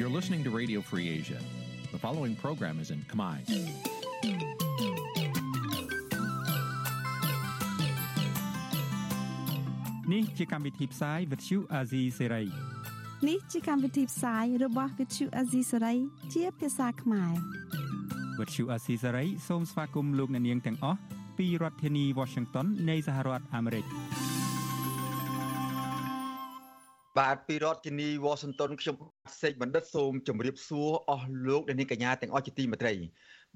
You're listening to Radio Free Asia. The following program is in Khmer. នេះជាកម្មវិធីផ្សាយ Vuthu Azizi Serai នេះជាកម្មវិធីផ្សាយរបស់ Vuthu Azizi Serai ជាភាសាខ្មែរ Vuthu Azizi Serai សូមស្វាគមន៍លោកអ្នកនាងទាំងអស់ពីរដ្ឋធានី Washington នៃសហរដ្ឋអាមេរិក បាទពីរដ្ឋធានី Washington ខ្ញុំសេកបណ្ឌិតសូមជម្រាបសួរអស់លោកអ្នកនាងកញ្ញាទាំងអស់ជាទីមេត្រី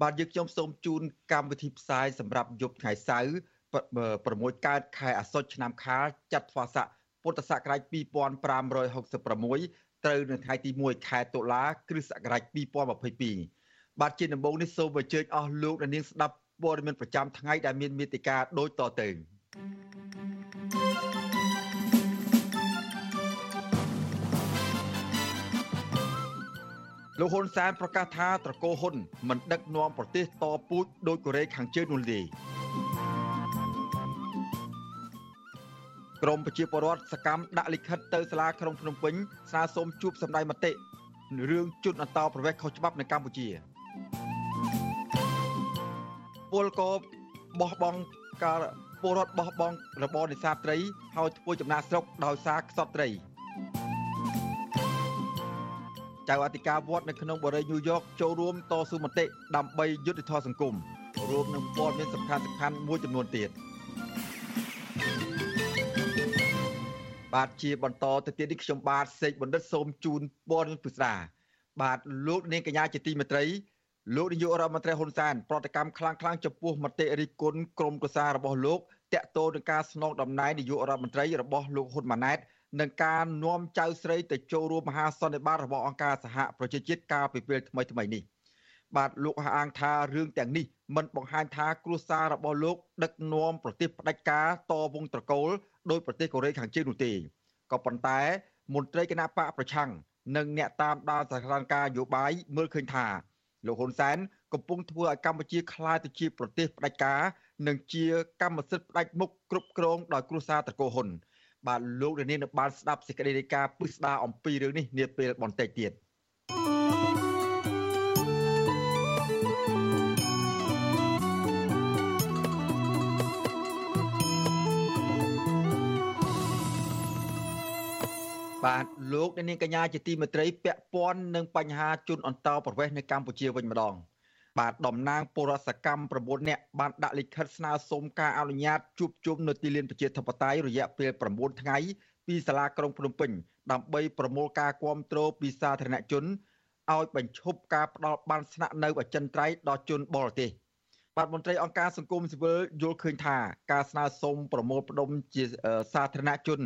បាទយើងខ្ញុំសូមជូនកម្មវិធីផ្សាយសម្រាប់យប់ថ្ងៃសៅរ៍6កើតខែអាសត់ឆ្នាំខាលចត្វាស័កពុទ្ធសករាជ2566ត្រូវនៅថ្ងៃទី1ខែតុលាគ្រិស្តសករាជ2022បាទជាដំបូងនេះសូមអញ្ជើញអស់លោកអ្នកនាងស្ដាប់ព័ត៌មានប្រចាំថ្ងៃដែលមានមេតិការដូចតទៅ លោកហ៊ុនសែនប្រកាសថាត្រកូលហ៊ុនមិនដឹកនាំប្រទេសតពូជដោយកូរ៉េខាងជើងនោះទេក្រមប្រជាពលរដ្ឋសកម្មដាក់លិខិតទៅសាលាក្រុងភ្នំពេញស្នើសុំជួបសម្ដែងមតិរឿងជន់អន្តោប្រវេសន៍ខុសច្បាប់នៅកម្ពុជាពលកបោះបង់ការពលរដ្ឋបោះបង់របរនេសាទត្រី ហើយធ្វើចំណាកស្រុកដោយសារខ្សត់ត្រី ចៅអធិការវត្តនៅក្នុងបរិយាញូវយ៉កចូលរួមតស៊ូមតិដើម្បីយុត្តិធម៌សង្គមរួមនឹងព័ត៌មានសំខាន់សំខាន់មួយចំនួនទៀតបាទជាបន្តទៅទៀតនេះខ្ញុំបាទសេកបណ្ឌិតសូមជូនព័ត៌មានពិស្ដាបាទលោកនាងកញ្ញាជាទីមេត្រីលោកនាយករដ្ឋមន្ត្រីហ៊ុនសែនប្រតិកម្មខ្លាំងខ្លាំងចំពោះមតិរិះគន់ក្រមប្រសារបស់លោកតាក់ទងនឹងការស្នងតំណែងនាយករដ្ឋមន្ត្រីរបស់លោកហ៊ុនម៉ាណែត នឹងការនាំចៅស្រីទៅចូលរួមមហាសន្និបាតរបស់អង្គការសហប្រជាជាតិកាលពីពេលថ្មីថ្មីនេះបាទលោកអះអាងថារឿងទាំងនេះមិនបង្ហាញថាគ្រួសាររបស់លោកដឹកនាំប្រទេសផ្ដាច់ការតវងត្រកូលដោយប្រទេសកូរ៉េខាងជើងនោះទេក៏ប៉ុន្តែមន្ត្រីគណៈបកប្រឆាំងនិងអ្នកតាមដានសកម្មភាពនយោបាយមើលឃើញថាលោកហ៊ុនសែនកំពុងធ្វើឲ្យកម្ពុជាក្លាយទៅជាប្រទេសផ្ដាច់ការនិងជាកម្មសិទ្ធិផ្ដាច់មុខគ្រប់គ្រងដោយគ្រួសារត្រកូលហ៊ុន បាទលោករានីនៅបានស្ដាប់សេចក្តីរាយការណ៍ពិស្ដារអំពីរឿងនេះនាពេលបន្តិចទៀតបាទលោកអ្នកនាងកញ្ញាជាទីមេត្រីពាក់ព័ន្ធនឹងបញ្ហាជនអន្តោប្រវេសន៍នៅកម្ពុជាវិញម្ដង បាទតំណាងពលរដ្ឋសកម្ម9នាក់បានដាក់លិខិតស្នើសុំការអនុញ្ញាតជួបជុំនៅទីលានប្រជាធិបតេយ្យរយៈពេល9ថ្ងៃពីសាលាក្រុងភ្នំពេញដើម្បីប្រមូលការគ្រប់គ្រងពីសាធារណជនឲ្យបញ្ឈប់ការផ្ដាល់បានស្នាក់នៅអចិន្ត្រៃយ៍ដល់ជនបរទេសបាទមន្ត្រីអង្គការសង្គមស៊ីវិលយល់ឃើញថាការស្នើសុំប្រមូលផ្ដុំជាសាធារណជន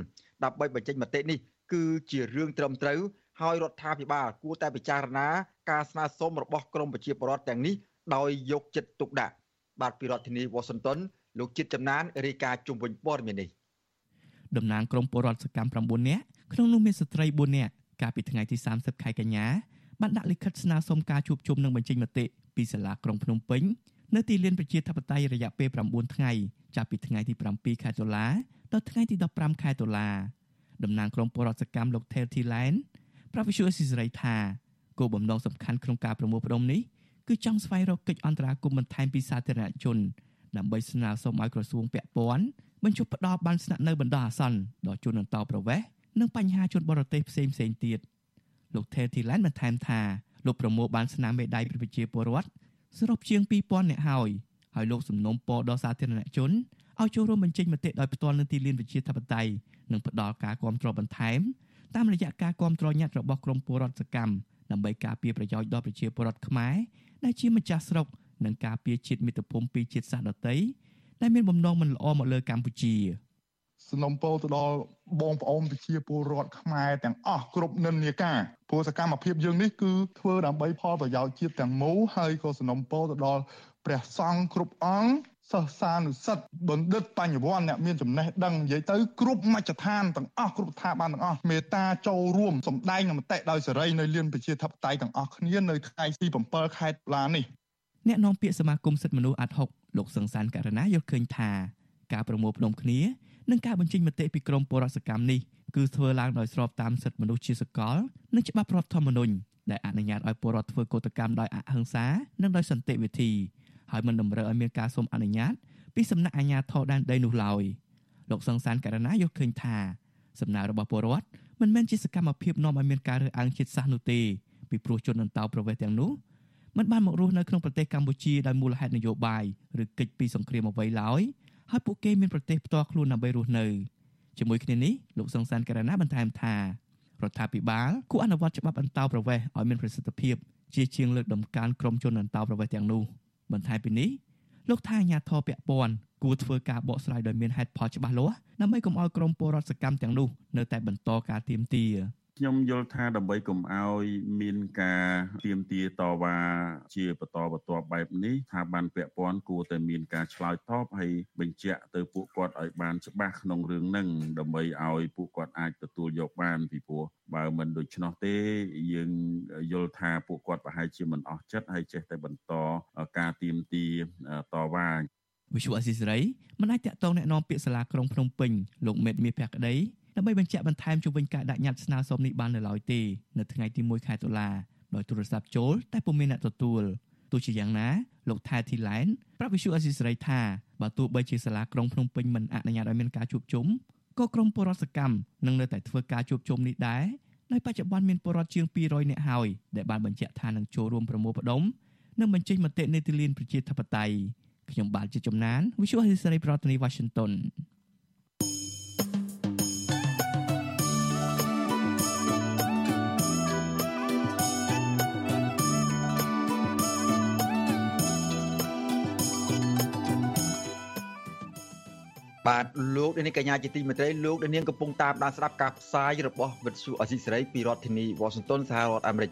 ដើម្បីបញ្ចេញមតិនេះគឺជារឿងត្រឹមត្រូវ ហើយរដ្ឋាភិបាលគួរតែពិចារណាការស្នើសុំរបស់ក្រមប្រជាពលរដ្ឋទាំងនេះដោយយកចិត្តទុកដាក់បាទពីរដ្ឋធានីវ៉ាស៊ីនតោនលោកជាតិចំណានរាយការណ៍ជុំវិញព័ត៌មាននេះតំណាងក្រមពលរដ្ឋសកម្ម9នាក់ក្នុងនោះមានស្ត្រី4នាក់កាលពីថ្ងៃទី30ខែកញ្ញាបានដាក់លិខិតស្នើសុំការជួបជុំនិងបញ្ចេញមតិពីសាលាក្រុងភ្នំពេញនៅទីលានប្រជាធិបតេយ្យរយៈពេល9ថ្ងៃចាប់ពីថ្ងៃទី7ខែតុលាដល់ថ្ងៃទី15ខែតុលាតំណាងក្រុមពលរដ្ឋសកម្មលោក Tel Thiland ប្រាប់វិសុយអស៊ីសេរីថាគោលបំណងសំខាន់ក្នុងការប្រមូលផ្ដុំនេះគឺចង់ស្វែងរកកិច្ចអន្តរាគមន៍បន្ថែមពីសាធារណជនដើម្បីស្នើសុំឲ្យក្រសួងពាក់ព័ន្ធបញ្ចុះផ្ដោតបានស្នាក់នៅបណ្ដោះអាសន្នដល់ជនអន្តោប្រវេសន៍និងបញ្ហាជនបរទេសផ្សេងផ្សេងទៀតលោក Tel Thiland បន្ថែមថាលោកប្រមូលបានស្នាមមេដៃប្រជាពលរដ្ឋសរុបជាង2000នាក់ហើយហើយលោកសំណុំពរដល់សាធារណជនឲ្យចូលរួមបញ្ចេញមតិដោយផ្ទាល់នៅទីលានវិជាធិបតេយ្យនិងផ្ដល់ការគ្រប់គ្រងបន្ថែម តាមរយៈការគ្រប់គ្រងញត្តិរបស់ក្រមពលរដ្ឋសកម្មដើម្បីការពារប្រយោជន៍ដល់ប្រជាពលរដ្ឋខ្មែរដែលជាម្ចាស់ស្រុកនិងការពារជាតិមាតុភូមិពីជាតិសាសន៍ដទៃដែលមានបំណងមិនល្អមកលើកម្ពុជាសំណុំពរទៅដល់បងប្អូនប្រជាពលរដ្ឋខ្មែរទាំងអស់គ្រប់និន្នាការព្រោះសកម្មភាពយើងនេះគឺធ្វើដើម្បីផលប្រយោជន៍ជាតិទាំងមូលហើយក៏សំណុំពរទៅដល់ព្រះសង្ឃគ្រប់អង្គ សិស្សានុសិទ្ធបណ្ឌិតបញ្ញវន្តអ្នកមានចំណេះដឹងនិយាយទៅគ្រប់មជ្ឈដ្ឋានទាំងអស់គ្រប់ស្ថាប័នទាំងអស់មេត្តាចូលរួមសម្ដែងនៅមតិដោយសេរីនៅលៀនប្រជាធិបតេយ្យទាំងអស់គ្នានៅថ្ងៃទី7ខែតុលានេះអ្នកនាំពាក្យសមាគមសិទ្ធិមនុស្សអាត់ហុកលោកសង្សានករណាយល់ឃើញថាការប្រមូលផ្ដុំគ្នានិងការបញ្ចេញមតិពីក្រមពលរដ្ឋសកម្មនេះគឺធ្វើឡើងដោយស្របតាមសិទ្ធិមនុស្សជាសកលនិងច្បាប់រដ្ឋធម្មនុញ្ញដែលអនុញ្ញាតឲ្យពលរដ្ឋធ្វើកោតកម្មដោយអហិង្សានិងដោយសន្តិវិធី ហើយមិនតម្រូវឲ្យមានការសុំអនុញ្ញាតពីសំណាក់អាជ្ញាធរដែនដីនោះឡើយលោកសង្សានករណីយល់ឃើញថាសំណើរបស់ពលរដ្ឋមិនមែនជាសកម្មភាពនាំឲ្យមានការរើសអើងជាតិសាសន៍នោះទេពីព្រោះជនអន្តោប្រវេសន៍ទាំងនោះមិនបានមករស់នៅក្នុងប្រទេសកម្ពុជាដោយមូលហេតុនយោបាយឬកិច្ចពីសង្គ្រាមអ្វីឡើយហើយពួកគេមានប្រទេសផ្ទាល់ខ្លួនដើម្បីរស់នៅជាមួយគ្នានេះលោកសង្សានករណីបន្ថែមថារដ្ឋាភិបាលគួរអនុវត្តច្បាប់អន្តោប្រវេសន៍ឲ្យមានប្រសិទ្ធភាពជាជាងលើកដំកើងក្រុមជនអន្តោប្រវេសន៍ទាំងនោះ បន្ថែមពីនេះលោកថាអាញាធរពាក់ព័ន្ធគួរធ្វើការបកស្រាយដោយមានហេតុផលច្បាស់លាស់ដើម្បីកុំឲ្យក្រុមពលរដ្ឋសកម្មទាំងនោះនៅតែបន្តការទាមទារ ខ្ញុំយល់ថាដើម្បីកុំឲ្យមានការទៀមទាតវ៉ាជាបន្តបន្ទាប់បែបនេះថាបានពាក់ព័ន្ធគួរតែមានការឆ្លើយតបហើយបញ្ជាក់ទៅពួកគាត់ឲ្យបានច្បាស់ក្នុងរឿងហ្នឹងដើម្បីឲ្យពួកគាត់អាចទទួលយកបានពីព្រោះបើមិនដូច្នោះទេយើងយល់ថាពួកគាត់ប្រហែលជាមិនអស់ចិត្តហើយចេះតែបន្តការទៀមទាតវ៉ាវិសុអស៊ីសេរីមិនអាចតាក់ទងแนะនាំពាក្យសាលាក្រុងភ្នំពេញលោកមេតមាសភក្តី ដើម្បីបញ្ជាក់បន្ថែមជុំវិញការដាក់ញត្តិស្នើសុំនេះបាននៅឡើយទេនៅថ្ងៃទី1ខែតុលាដោយទូរស័ព្ទចូលតែពុំមានអ្នកទទួលទោះជាយ៉ាងណាលោកថែធីឡែនប្រាប់វិសុអស៊ីសេរីថាបើទោះបីជាសាលាក្រុងភ្នំពេញមិនអនុញ្ញាតឲ្យមានការជួបជុំក៏ក្រុមពលរដ្ឋសកម្មនឹងនៅតែធ្វើការជួបជុំនេះដែរដោយបច្ចុប្បន្នមានពលរដ្ឋជាង200នាក់ហើយដែលបានបញ្ជាក់ថានឹងចូលរួមប្រមូលផ្ដុំនិងបញ្ចេញមតិនីតិលានប្រជាធិបតេយ្យខ្ញុំបាទជាជំនាញ Visual History ប្រធានាទី Washington បាទលោកនាងកញ្ញាជាទីមេត្រីលោកនាងកំពុងតាមដានស្ដាប់ការផ្សាយរបស់វិទ្យុអស៊ីសេរីពីរដ្ឋធានី Washington សហរដ្ឋអាមេរិក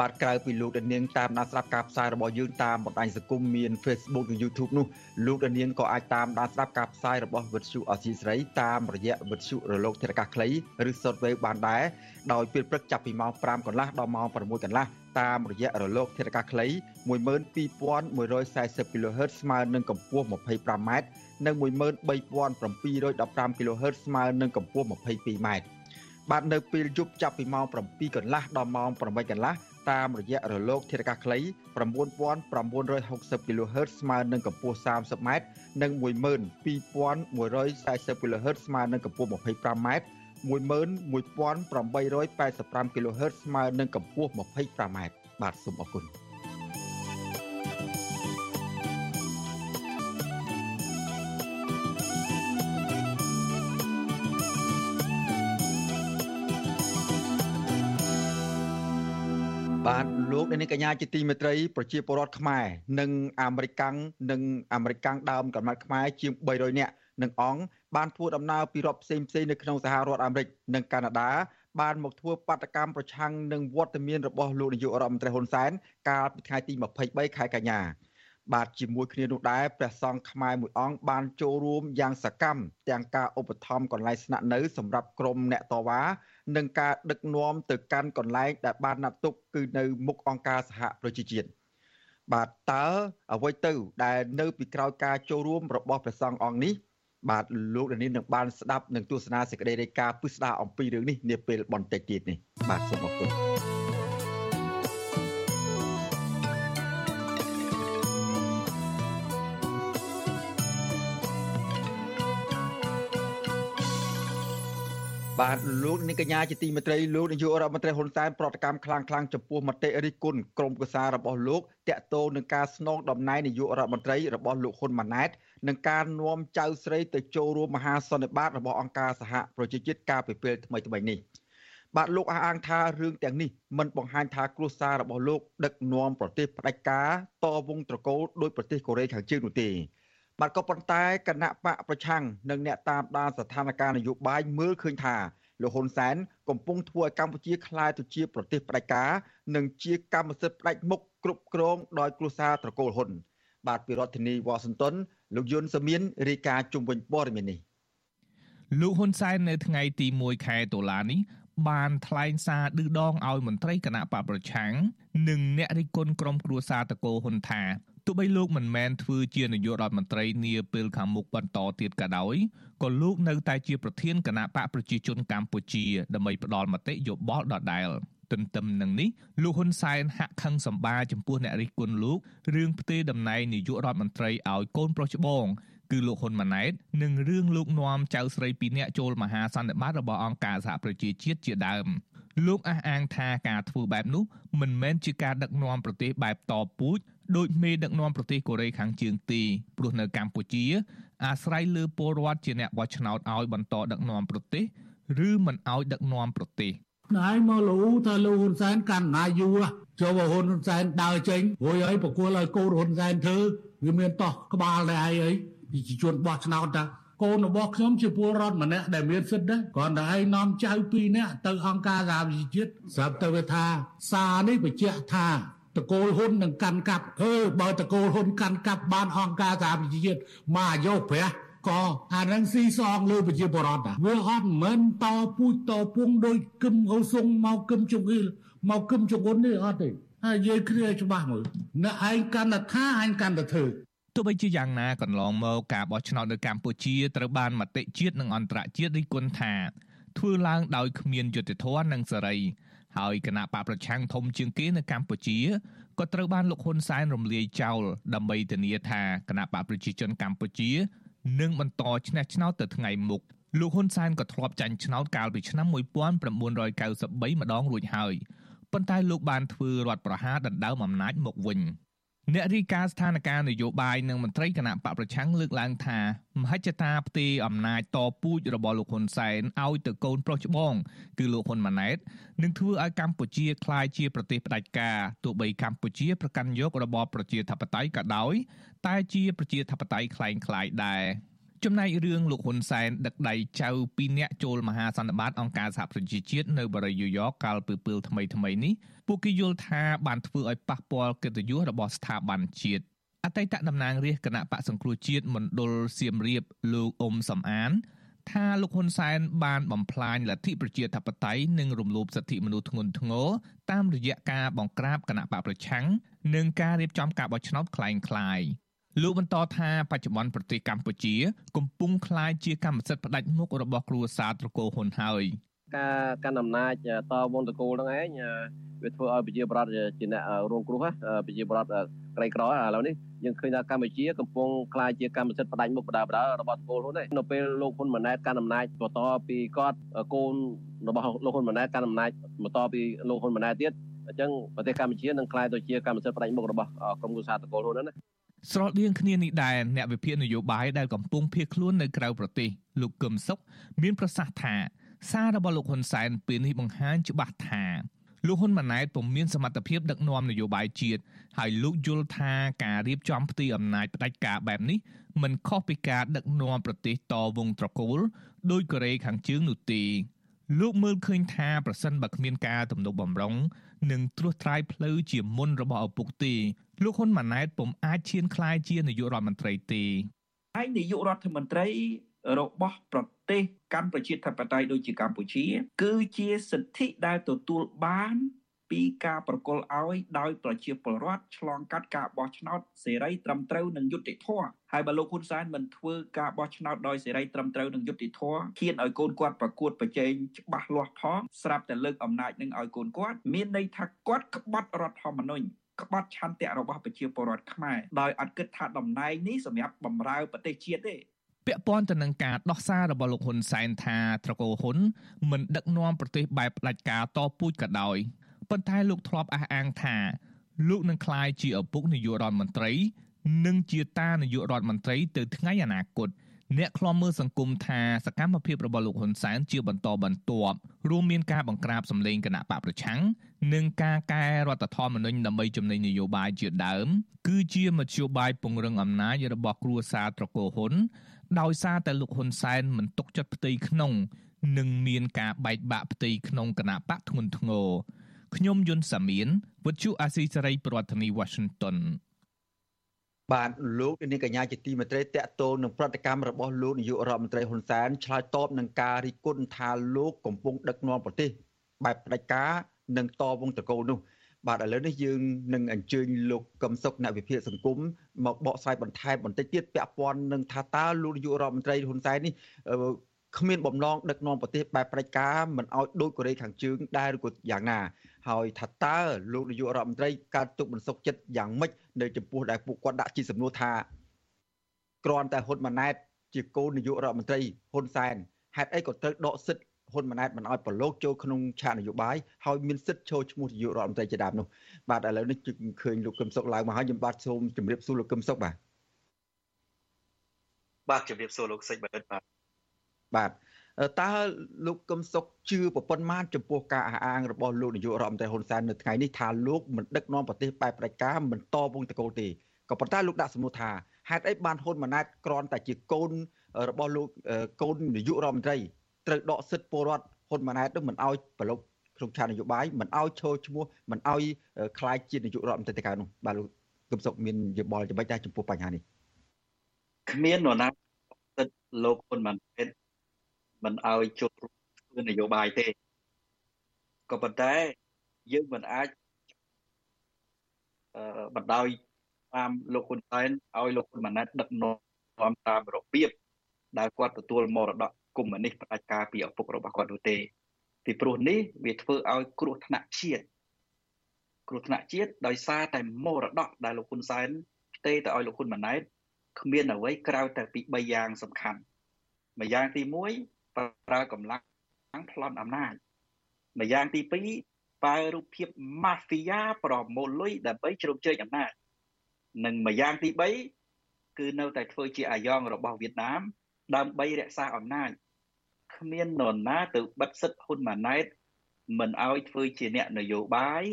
បាទក្រៅពីលោកដានាងតាមដានស្ដាប់ការផ្សាយរបស់យើងតាមបណ្ដាញសង្គមមាន Facebook និង YouTube នោះលោកដានាងក៏អាចតាមដានស្ដាប់ការផ្សាយរបស់វិទ្យុអសីស្រីតាមរយៈវិទ្យុរលកធាតុអាកាសខ្លីឬ Shortwave បានដែរដោយពេលព្រឹកចាប់ពីម៉ោង5កន្លះដល់ម៉ោង6កន្លះតាមរយៈរលកធាតុអាកាសខ្លី12140 kHz ស្មើនឹងកម្ពស់ 25m និង13715 kHz ស្មើនឹងកម្ពស់ 22m បាទនៅពេលយប់ចាប់ពីម៉ោង7កន្លះដល់ម៉ោង8កន្លះ តាមរយៈរលកធាតុអាកាសខ្លី9960 kHz ស្មើនឹងកម្ពស់ 30m និង12140 kHz ស្មើនឹងកម្ពស់ 25m 11885 kHz ស្មើនឹងកម្ពស់ 25m បាទសូមអរគុណ នកនាងកញ្ញាជាទីមេត្រីប្រជាពលរដ្ឋខ្មែរនិងអាមេរិកាំងនិងអាមេរិកាំងដើមកំណត់ខ្មែរជាង300នាក់និងអង្គបានធ្វើដំណើរពីរដ្ឋផ្សេងផ្សេងនៅក្នុងសហរដ្ឋអាមេរិកនិងកាណាដាបានមកធ្វើបាតកម្មប្រឆាំងនឹងវត្តមានរបស់លោកនាយករដ្ឋមន្ត្រីហ៊ុនសែនកាលពីថ្ងៃទី23ខែកញ្ញាបាទជាមួយគ្នានោះដែរព្រះសង្ឃខ្មែរមួយអង្គបានចូលរួមយ៉ាងសកម្មទាំងការឧបត្ថម្ភកន្លែងស្នាក់នៅសម្រាប់ក្រុមអ្នកតវ៉ា និងការដឹកនាំទៅកាន់កន្លែងដែលបានណាត់ទុកគឺនៅមុខអង្គការសហប្រជាជាតិបាទតើអ្វីទៅ ដែលនៅពីក្រោយការចូលរួមរបស់ព្រះសង្ឃអង្គនេះបាទលោកដានីនឹងបានស្ដាប់នឹងទស្សនាសេចក្តីរាយការណ៍ពិស្ដារអំពីរឿងនេះនាពេលបន្តិចទៀតនេះបាទសូមអរគុណ បាទលោកនាងកញ្ញាជាទីមេត្រីលោកនាយករដ្ឋមន្ត្រីហ៊ុនសែនប្រតិកម្មខ្លាំងខ្លាំងចំពោះមតិរិះគន់ក្រុមប្រឹក្សារបស់លោកតាក់ទងនឹងការស្នងតំណែងនាយករដ្ឋមន្ត្រីរបស់លោកហ៊ុនម៉ាណែតនិងការនាំចៅស្រីទៅចូលរួមមហាសន្និបាតរបស់អង្គការសហប្រជាជាតិកាលពីពេលថ្មីៗនេះបាទលោកអះអាងថារឿងទាំងនេះមិនបង្ហាញថាគ្រួសាររបស់លោកដឹកនាំប្រទេសផ្ដាច់ការតវងត្រកូលដោយប្រទេសកូរ៉េខាងជើងនោះទេ បាទក៏ប៉ុន្តែគណៈបកប្រឆាំងនិងអ្នកតាមដានស្ថានភាពនយោបាយមើលឃើញថាលោកហ៊ុនសែនកំពុងធ្វើឲ្យកម្ពុជាក្លាយទៅជាប្រទេសផ្ដាច់ការនិងជាកម្មសិទ្ធិផ្ដាច់មុខគ្រប់គ្រងដោយគ្រួសារត្រកូលហ៊ុន បាទពីរដ្ឋធានីវ៉ាស៊ីនតោនលោកយុនសមៀនរាយការណ៍ជុំវិញព័ត៌មាននេះលោកហ៊ុនសែននៅថ្ងៃទី1ខែតុលានេះបានថ្លែងសារឌឺដងឲ្យមន្ត្រីគណៈបកប្រឆាំងនិងអ្នករិះគន់ក្រុមគ្រួសារតកោហ៊ុនថា ទោះបីលោកមិនមែនធ្វើជានាយករដ្ឋមន្ត្រីនាពេលខាងមុខបន្តទៀតក៏ដោយក៏លោកនៅតែជាប្រធានគណៈបកប្រជាជនកម្ពុជាដើម្បីផ្ដល់មតិយោបល់ដដែលទន្ទឹមនឹងនេះលោកហ៊ុនសែនហាក់ខឹងសម្បាចំពោះអ្នករិះគន់លោករឿងផ្ទេរតំណែងនាយករដ្ឋមន្ត្រីឲ្យកូនប្រុសច្បងគឺលោកហ៊ុនម៉ាណែតនិងរឿងលោកនាំចៅស្រីពីរនាក់ចូលមហាសន្និបាតរបស់អង្គការសហប្រជាជាតិជាដើមលោកអះអាងថាការធ្វើបែបនោះមិនមែនជាការដឹកនាំប្រទេសបែបតពូជ ដោយមេដឹកនាំប្រទេសកូរ៉េខាងជើងទេព្រោះនៅកម្ពុជា អាស្រ័យលើពលរដ្ឋជាអ្នកបោះឆ្នោតឲ្យបន្តដឹកនាំប្រទេសឬមិនឲ្យដឹកនាំប្រទេសណៃមកលូថាលោកហ៊ុនសែនកាន់អំណាចយូរចូលហ៊ុនសែនដើរចេញរួយឲ្យប្រគល់ឲ្យកូនហ៊ុនសែនធ្វើវាមានតោះក្បាលដែរអីអីប្រជាជនបោះឆ្នោតតាកូនរបស់ខ្ញុំជាពលរដ្ឋម្នាក់ដែលមានសិទ្ធិដែរគ្រាន់តែឯងនាំចៅពីរនាក់ទៅអង្គការសហប្រជាជាតិស្រាប់តែវាថាសារនេះបញ្ជាក់ថា តកូលហ៊ុននឹងកាន់កាប់អឺបើតកូលហ៊ុនកាន់កាប់បានអង្គការសហប្រជាជាតិមកអាយុព្រះក៏អានឹងស៊ីសងលើប្រជាពលរដ្ឋវាអត់មិនតពូជតពុងដោយគឹមអ៊ុសុងមកគឹមជងអ៊ីលមកគឹមជងអ៊ុននេះអត់ទេហើយនិយាយគ្នាច្បាស់មើលអ្នកឯងកាន់តែថាឯងកាន់តែធ្វើទោះបីជាយ៉ាងណាកន្លងមកការបោះឆ្នោតនៅកម្ពុជាត្រូវបានមតិជាតិនិងអន្តរជាតិរិះគន់ថាធ្វើឡើងដោយគ្មានយុត្តិធម៌និងសេរី ហើយគណៈបកប្រឆាំងធំជាងគេនៅកម្ពុជាក៏ត្រូវបានលោកហ៊ុនសែនរំលាយចោលដើម្បីធានាថាគណៈបកប្រជាជនកម្ពុជានឹងបន្តឈ្នះឆ្នោតទៅថ្ងៃមុខលោកហ៊ុនសែនក៏ធ្លាប់ចាញ់ឆ្នោតកាលពីឆ្នាំ1993ម្ដងរួចហើយប៉ុន្តែលោកបានធ្វើរដ្ឋប្រហារដណ្ដើមអំណាចមកវិញ អ្នករីកាស្ថានភាពនយោបាយនិងមន្ត្រីគណៈបកប្រឆាំងលើកឡើងថាមហិច្ឆតាផ្ទេរអំណាចតពូជរបស់លោកហ៊ុនសែនឲ្យទៅកូនប្រុសច្បងគឺលោកហ៊ុនម៉ាណែតនឹងធ្វើឲ្យកម្ពុជាក្លាយជាប្រទេសផ្ដាច់ការទោះបីកម្ពុជាប្រកាន់យករបបប្រជាធិបតេយ្យក៏ដោយតែជាប្រជាធិបតេយ្យคล้ายៗដែរ ចំណែករឿងលោកហ៊ុនសែនដឹកដៃចៅពីរនាក់ចូលមហាសន្និបាតអង្គការសហប្រជាជាតិនៅបរិយាយកកាលពីពេលថ្មីថ្មីនេះពួកគេយល់ថាបានធ្វើឲ្យប៉ះពាល់កិត្តិយសរបស់ស្ថាប័នជាតិអតីតតំណាងរាជគណៈបកសង្គ្រោះជាតិមណ្ឌលសៀមរាបលោកអ៊ុំសំអាន ថាលោកហ៊ុនសែនបានបំផ្លាញលទ្ធិប្រជាធិបតេយ្យនិងរំលោភសិទ្ធិមនុស្សធ្ងន់ធ្ងរតាមរយៈការបង្ក្រាបគណៈបកប្រឆាំងនិងការរៀបចំការបោះឆ្នោតคล้ายៗ លោកបន្តថាបច្ចុប្បន្នប្រទេសកម្ពុជា កំពុងក្លាយជាកម្មសិទ្ធិផ្ដាច់មុខរបស់គ្រួសារត្រកូលហ៊ុនហើយការកាន់អំណាចតវងតកូលហ្នឹងឯងវាធ្វើឲ្យប្រជាប្រដ្ឋជាអ្នករងគ្រោះប្រជាប្រដ្ឋក្រីក្រឥឡូវនេះយើងឃើញថាកម្ពុជាកំពុងក្លាយជាកម្មសិទ្ធិផ្ដាច់មុខបដាបដារបស់តកូលហ៊ុនឯងនៅពេលលោកហ៊ុនម៉ាណែតកាន់អំណាចបន្តពីគាត់កូនរបស់លោកហ៊ុនម៉ាណែតកាន់អំណាចបន្តពីលោកហ៊ុនម៉ាណែតទៀតអញ្ចឹងប្រទេសកម្ពុជានឹងក្លាយទៅជាកម្មសិទ្ធិផ្ដាច់មុខរបស់ក្រុមគូសាតកូលហ៊ុនហ្នឹងណា ស្រដៀងគ្នានេះដែរអ្នកវិភាគនយោបាយដែលកំពុងភៀសខ្លួននៅក្រៅប្រទេសលោកកឹមសុខមានប្រសាសន៍ថា សាររបស់លោកហ៊ុនសែនពេលនេះបង្ហាញច្បាស់ថាលោកហ៊ុនម៉ាណែតពុំមានសមត្ថភាពដឹកនាំនយោបាយជាតិហើយលោកយល់ថាការរៀបចំផ្ទៃអំណាចផ្ដាច់ការបែបនេះមិនខុសពីការដឹកនាំប្រទេសតវងត្រកូលដោយកូរ៉េខាងជើងនោះទេលោកមើលឃើញថាប្រសិនបើគ្មានការទំនុកបំរុង និងត្រួសត្រាយផ្លូវជាមុនរបស់ឪពុកទេលោកហ៊ុនម៉ាណែតពុំអាចឈានក្លាយជានាយករដ្ឋមន្ត្រីទេឯនាយករដ្ឋមន្ត្រីរបស់ប្រទេសកម្ពុជាធិបតេយ្យដូចជាកម្ពុជា គឺជាសិទ្ធិដែលទទួលបាន ពីការប្រកល់ឲ្យដោយប្រជាពលរដ្ឋឆ្លងកាត់ការបោះឆ្នោតសេរីត្រឹមត្រូវនិងយុត្តិធម៌ហើយបើលោកហ៊ុនសែនមិនធ្វើការបោះឆ្នោតដោយសេរីត្រឹមត្រូវនិងយុត្តិធម៌គៀនឲ្យកូនគាត់ប្រកួតប្រជែងច្បាស់លាស់ផងស្រាប់តែលើកអំណាចនឹងឲ្យកូនគាត់មានន័យថាគាត់ក្បត់រដ្ឋធម្មនុញ្ញក្បត់ឆន្ទៈរបស់ប្រជាពលរដ្ឋខ្មែរដោយអត់គិតថាតំណែងនេះសម្រាប់បម្រើប្រទេសជាតិទេពាក់ព័ន្ធទៅនឹងការដោះសាររបស់លោកហ៊ុនសែនថាត្រកូលហ៊ុនមិនដឹកនាំប្រទេសបែបផ្ដាច់ការតពូជក៏ដោយ ប៉ុន្តែលោកធ្លាប់អះអាងថាលោកនឹងក្លាយជាឪពុកនាយករដ្ឋមន្ត្រី និងជាតានាយករដ្ឋមន្ត្រីទៅថ្ងៃអនាគតអ្នកខ្លំមើលសង្គមថាសកម្មភាពរបស់លោកហ៊ុនសែនជាបន្តបន្ទាប់រួមមានការបង្ក្រាបសម្លេងគណៈបកប្រឆាំងនិងការកែរដ្ឋធម្មនុញ្ញដើម្បីចំណេញនយោបាយជាដើម គឺជាមធ្យោបាយពង្រឹងអំណាចរបស់គ្រួសារត្រកូលហ៊ុនដោយសារតែលោកហ៊ុនសែនមិនទុកចិត្តផ្ទៃក្នុង និងមានការបែកបាក់ផ្ទៃក្នុងគណៈបកធ្ងន់ធ្ងរ ខ្ញុំយុនសាមៀនវិទ្យុអាស៊ីសេរីប្រធានាធិបតី Washington បាទលោកនាងកញ្ញាជាទីមេត្រីតកតលនឹងប្រតិកម្មរបស់លោកនាយករដ្ឋមន្ត្រីហ៊ុនសែនឆ្លើយតបនឹងការរិះគន់ថាលោកកំពុងដឹកនាំប្រទេសបែបផ្ដាច់ការនិងតវងតកូលនោះ បាទឥឡូវនេះយើងនឹងអញ្ជើញលោកកឹមសុខអ្នកវិភាគសង្គមមកបកស្រាយបន្ថែមបន្តិចទៀតពាក់ព័ន្ធនឹងថាតើលោកនាយករដ្ឋមន្ត្រីហ៊ុនសែននេះគ្មានបំណងដឹកនាំប្រទេសបែបផ្ដាច់ការមិនឲ្យដូចកូរ៉េខាងជើងដែរឬក៏យ៉ាងណា ហើយថាតើលោកនាយករដ្ឋមន្ត្រីកើតទុកមិនសុខចិត្តយ៉ាងម៉េចនៅចំពោះដែលពួកគាត់ដាក់ជាសំណួរថាគ្រាន់តែហ៊ុនម៉ាណែតជាកូននាយករដ្ឋមន្ត្រីហ៊ុនសែនហេតុអីក៏ត្រូវដកសិទ្ធិហ៊ុនម៉ាណែតមិនឲ្យប្រឡូកចូលក្នុងឆាកនយោបាយហើយមានសិទ្ធិចូលឈ្មោះនាយករដ្ឋមន្ត្រីជាដើមនោះបាទឥឡូវនេះជិះឃើញលោកកឹមសុខឡើងមកហើយខ្ញុំបាទសូមជម្រាបសួរលោកកឹមសុខបាទបាទជម្រាបសួរលោកសេចបណ្ឌិតបាទបាទ តើលោកកឹមសុខជឿប្រពន្ធម៉ានចំពោះការអះអាងរបស់លោកនាយករដ្ឋមន្ត្រីហ៊ុនសែននៅថ្ងៃនេះថាលោកមិនដឹកនាំប្រទេសបែបផ្ដាច់ការមិនតវងតកូលទេក៏ប៉ុន្តែលោកដាក់សំណួរថាហេតុអីបានហ៊ុនម៉ាណែតគ្រាន់តែជាកូនរបស់លោកកូននាយករដ្ឋមន្ត្រីត្រូវដកសិទ្ធិពលរដ្ឋហ៊ុនម៉ាណែតនឹងមិនអោយប្រឡូកក្នុងឆាននយោបាយមិនអោយឈរឈ្មោះមិនអោយខ្លាយជានាយករដ្ឋមន្ត្រីតកៅនោះបាទលោកគឹមសុខមានយោបល់យ៉ាងម៉េចដែរចំពោះបញ្ហានេះគ្មាននរណាសិទ្ធិលោកហ៊ុនម៉ាណែត មិនអោយចូលធ្វើនយោបាយទេក៏ប៉ុន្តែយើងមិនអាចអឺបណ្ដោយតាមលោកហ៊ុនសែនឲ្យលោកហ៊ុនម៉ាណែតដឹកនាំតាមរបៀបដែលគាត់ទទួលមរតកកុម្មុយនីសផ្ដាច់ការពីឪពុករបស់គាត់នោះទេពីព្រោះនេះវាធ្វើឲ្យគ្រោះថ្នាក់ជាតិគ្រោះថ្នាក់ជាតិដោយសារតែមរតកដែលលោកហ៊ុនសែនផ្ទេរទៅឲ្យលោកហ៊ុនម៉ាណែតគ្មានអ្វីក្រៅតែពី3យ៉ាងសំខាន់មួយយ៉ាងទី1 ប្រើកម្លាំងប្លន់អំណាចម្យ៉ាងទី2បើរូបភាព mafia ប្រមូលលុយដើម្បីជ្រោមជ្រែងអំណាចនិងម្យ៉ាងទី3គឺនៅតែធ្វើជាអាយ៉ងរបស់វៀតណាម ដើម្បីរក្សាអំណាចគ្មាននរណាទៅបិទសិទ្ធហ៊ុនម៉ាណែតមិនឲ្យធ្វើជាអ្នកនយោបាយ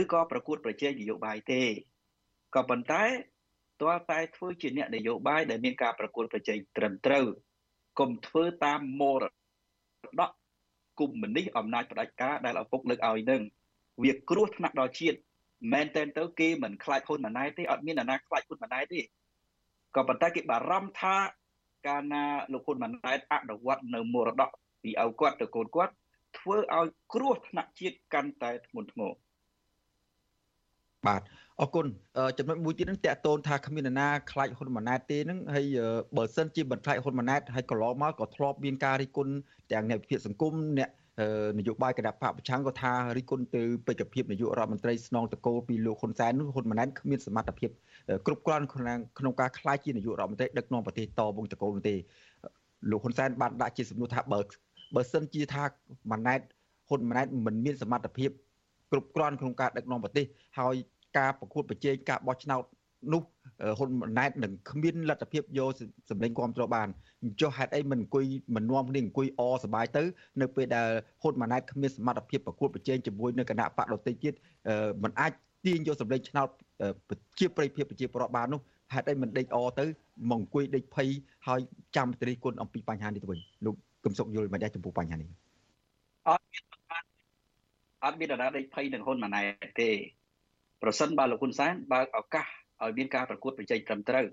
ឬក៏ប្រកួតប្រជែងនយោបាយទេក៏ប៉ុន្តែទាល់តែធ្វើជាអ្នកនយោបាយដែលមានការប្រកួតប្រជែងត្រឹមត្រូវ កុំធ្វើតាមមរតកគុំមនេះអំណាចផ្ដាច់ការដែលឪពុកលើកឲ្យនឹងវាគ្រោះថ្នាក់ដល់ជាតិមែនតែនទៅគេមិនខ្លាចហ៊ុនម៉ាណែតទេអត់មានអ្នកណាខ្លាចហ៊ុនម៉ាណែតទេក៏ប៉ុន្តែគេបារម្ភថាកាលណាលោកហ៊ុនម៉ាណែតអនុវត្តនៅមរតកពីឪគាត់ទៅកូនគាត់ធ្វើឲ្យគ្រោះថ្នាក់ជាតិកាន់តែធ្ងន់ធ្ងរ បាទអរគុណចំណុចមួយទៀតនឹងតកតូនថាគ្មាននរណាខ្លាចហ៊ុនម៉ាណែតទេនឹងហើយបើសិនជាមិនខ្លាចហ៊ុនម៉ាណែតហើយកន្លងមកក៏ធ្លាប់មានការរិះគន់ទាំងអ្នកវិភាគសង្គមអ្នកនយោបាយគណៈបកប្រឆាំងក៏ថារិះគន់ទៅបេក្ខភាពនាយករដ្ឋមន្ត្រីស្នងតកូលពីលោកហ៊ុនសែននោះហ៊ុនម៉ាណែតគ្មានសមត្ថភាពគ្រប់គ្រាន់ក្នុងការខ្លាចជានាយករដ្ឋមន្ត្រីដឹកនាំប្រទេសតវងតកូលនោះទេលោកហ៊ុនសែនបានដាក់ជាសំណួរថាបើបើសិនជាថាម៉ាណែតហ៊ុនម៉ាណែតមិនមានសមត្ថភាពគ្រប់គ្រាន់ក្នុងការដឹកនាំប្រទេសហើយ ការប្រកួតប្រជែងការបោះឆ្នោតនោះហ៊ុនម៉ាណែតនឹងគ្មានលទ្ធភាពយកសម្លេងគ្រប់គ្រងបានចុះហេតុអីមិនអង្គុយមិននាំគ្នាអង្គុយអសបាយទៅនៅពេលដែលហ៊ុនម៉ាណែតគ្មានសមត្ថភាពប្រកួតប្រជែងជាមួយនឹងគណៈបកដទៃទៀតมันអាចទាញយកសម្លេងឆ្នោតប្រជាប្រិយភាពប្រជាប្រដ្ឋបាននោះហេតុអីមិនដេកអទៅមកអង្គុយដេកភ័យហើយចាំត្រិះគុណអំពីបញ្ហានេះទៅវិញលោកកឹមសុខយល់មិនដែរចំពោះបញ្ហានេះអត់អត់មានដរាដេកភ័យនឹងហ៊ុនម៉ាណែតទេ ប្រសិនបើលោកហ៊ុនសែនបើកឱកាសឲ្យមានការប្រកួតប្រជែងត្រឹមត្រូវ